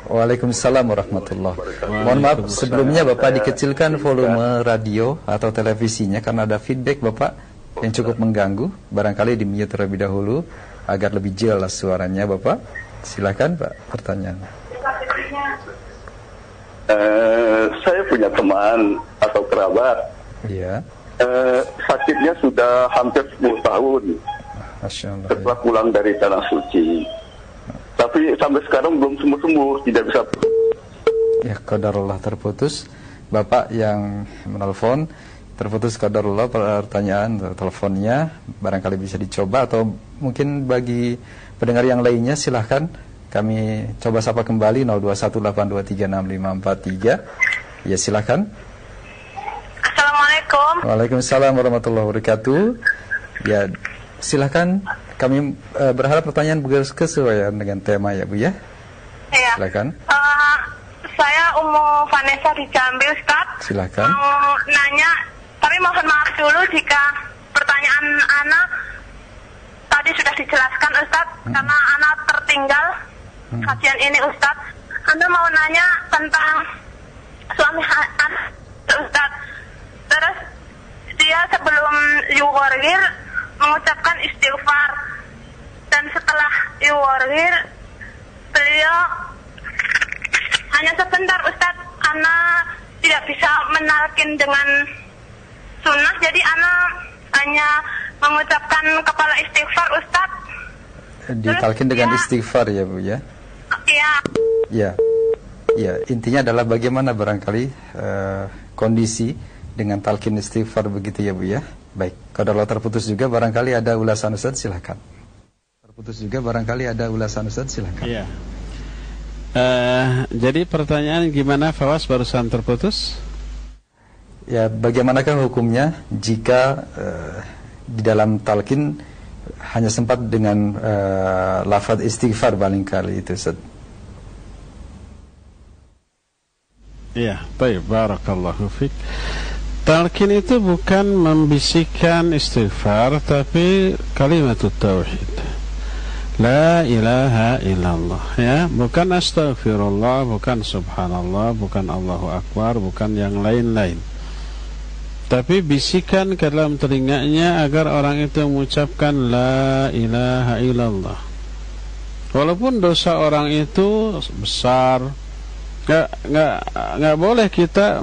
Waalaikumsalam warahmatullahi wabarakatuh. Mohon maaf sebelumnya Bapak dikecilkan volume radio atau televisinya Karena ada feedback Bapak yang cukup mengganggu. Barangkali di mute terlebih dahulu Agar lebih jelas suaranya Bapak. Silakan Pak pertanyaan Eh, saya punya teman atau kerabat. Iya. Uh, sakitnya sudah hampir 10 tahun. Allah, setelah ya. pulang dari tanah suci. Tapi sampai sekarang belum sembuh-sembuh, tidak bisa. Ya, kadarullah terputus. Bapak yang menelpon terputus kadarullah pertanyaan teleponnya barangkali bisa dicoba atau mungkin bagi pendengar yang lainnya silahkan kami coba sapa kembali 0218236543. Ya silakan. Assalamualaikum. Waalaikumsalam warahmatullahi wabarakatuh. Ya silakan. Kami uh, berharap pertanyaan berkesesuaian dengan tema ya Bu ya. Iya. Silakan. Uh, saya Umu Vanessa di Jambi Ustaz. Silakan. Mau nanya, tapi mohon maaf dulu jika pertanyaan anak tadi sudah dijelaskan Ustaz hmm. karena anak tertinggal. Kajian ini Ustaz. Anda mau nanya tentang suami anak Ustaz. Terus dia sebelum yuwargir mengucapkan istighfar dan setelah yuwargir beliau hanya sebentar Ustaz anak tidak bisa menalkin dengan sunnah jadi anak hanya mengucapkan kepala istighfar Ustaz ditalkin dengan ya. istighfar ya Bu ya Iya. Ya. Ya, intinya adalah bagaimana barangkali uh, kondisi dengan talqin istighfar begitu ya Bu ya. Baik, kalau terputus juga barangkali ada ulasan Ustaz silakan. Terputus juga barangkali ada ulasan Ustaz silakan. Iya. Uh, jadi pertanyaan gimana Fawas barusan terputus? Ya, bagaimanakah hukumnya jika uh, di dalam talqin hanya sempat dengan uh, lafaz istighfar paling kali itu Ustaz. Ya, baik, barakallahu fiqh. Talqin itu bukan membisikkan istighfar tapi kalimat tauhid. La ilaha illallah ya, bukan astagfirullah, bukan subhanallah, bukan Allahu akbar, bukan yang lain-lain. Tapi bisikan ke dalam telinganya agar orang itu mengucapkan la ilaha illallah. Walaupun dosa orang itu besar, nggak nggak nggak boleh kita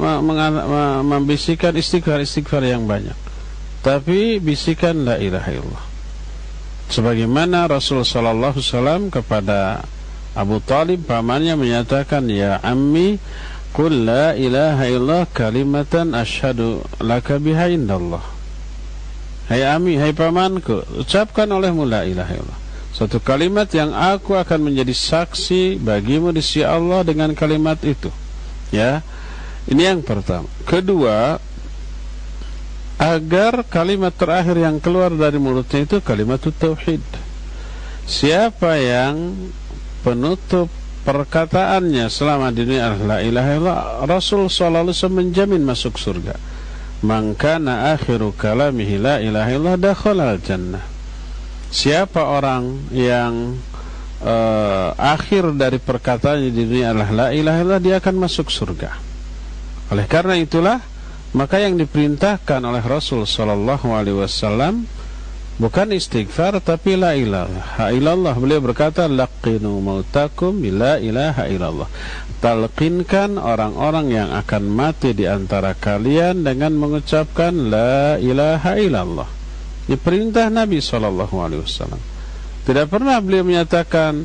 membisikkan istighfar istighfar yang banyak. Tapi bisikan la ilaha illallah. Sebagaimana Rasul sallallahu wasallam kepada Abu Talib pamannya menyatakan ya ammi qul la ilaha illallah kalimatan asyhadu laka biha indallah. Hai ami hai pamanku ucapkan olehmu la ilaha illallah satu kalimat yang aku akan menjadi saksi bagimu di sisi Allah dengan kalimat itu. Ya. Ini yang pertama. Kedua, agar kalimat terakhir yang keluar dari mulutnya itu kalimat tauhid. Siapa yang penutup perkataannya selama di dunia la ilaha illallah Rasul sallallahu alaihi menjamin masuk surga. Maka na akhiru kalamihi la ilaha illallah dakhala al jannah siapa orang yang uh, akhir dari perkataannya di dunia adalah la ilaha illallah dia akan masuk surga. Oleh karena itulah maka yang diperintahkan oleh Rasul sallallahu alaihi wasallam bukan istighfar tapi la ilaha illallah. Beliau berkata laqinu mautakum la ilaha illallah. Talqinkan orang-orang yang akan mati di antara kalian dengan mengucapkan la ilaha illallah. Ini perintah Nabi Shallallahu Alaihi Wasallam. Tidak pernah beliau menyatakan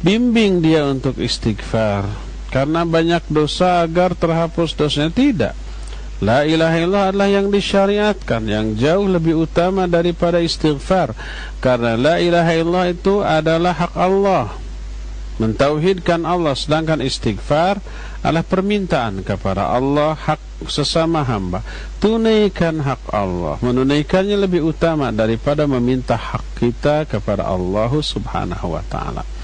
bimbing dia untuk istighfar karena banyak dosa agar terhapus dosanya tidak. La ilaha illallah adalah yang disyariatkan yang jauh lebih utama daripada istighfar karena la ilaha illallah itu adalah hak Allah mentauhidkan Allah sedangkan istighfar adalah permintaan kepada Allah hak sesama hamba. Tunaikan hak Allah. Menunaikannya lebih utama daripada meminta hak kita kepada Allah subhanahu wa ta'ala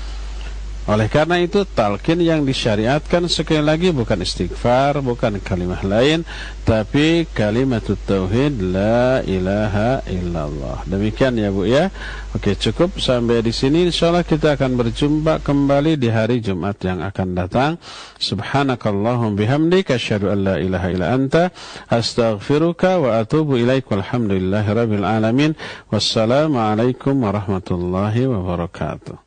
oleh karena itu talqin yang disyariatkan sekali lagi bukan istighfar, bukan kalimat lain, tapi kalimat tauhid la ilaha illallah. Demikian ya Bu ya. Oke, cukup sampai di sini insyaallah kita akan berjumpa kembali di hari Jumat yang akan datang. Subhanakallahum bihamdik asyhadu an la ilaha illa anta astaghfiruka wa atubu ilaik walhamdulillahi rabbil alamin. Wassalamualaikum warahmatullahi wabarakatuh.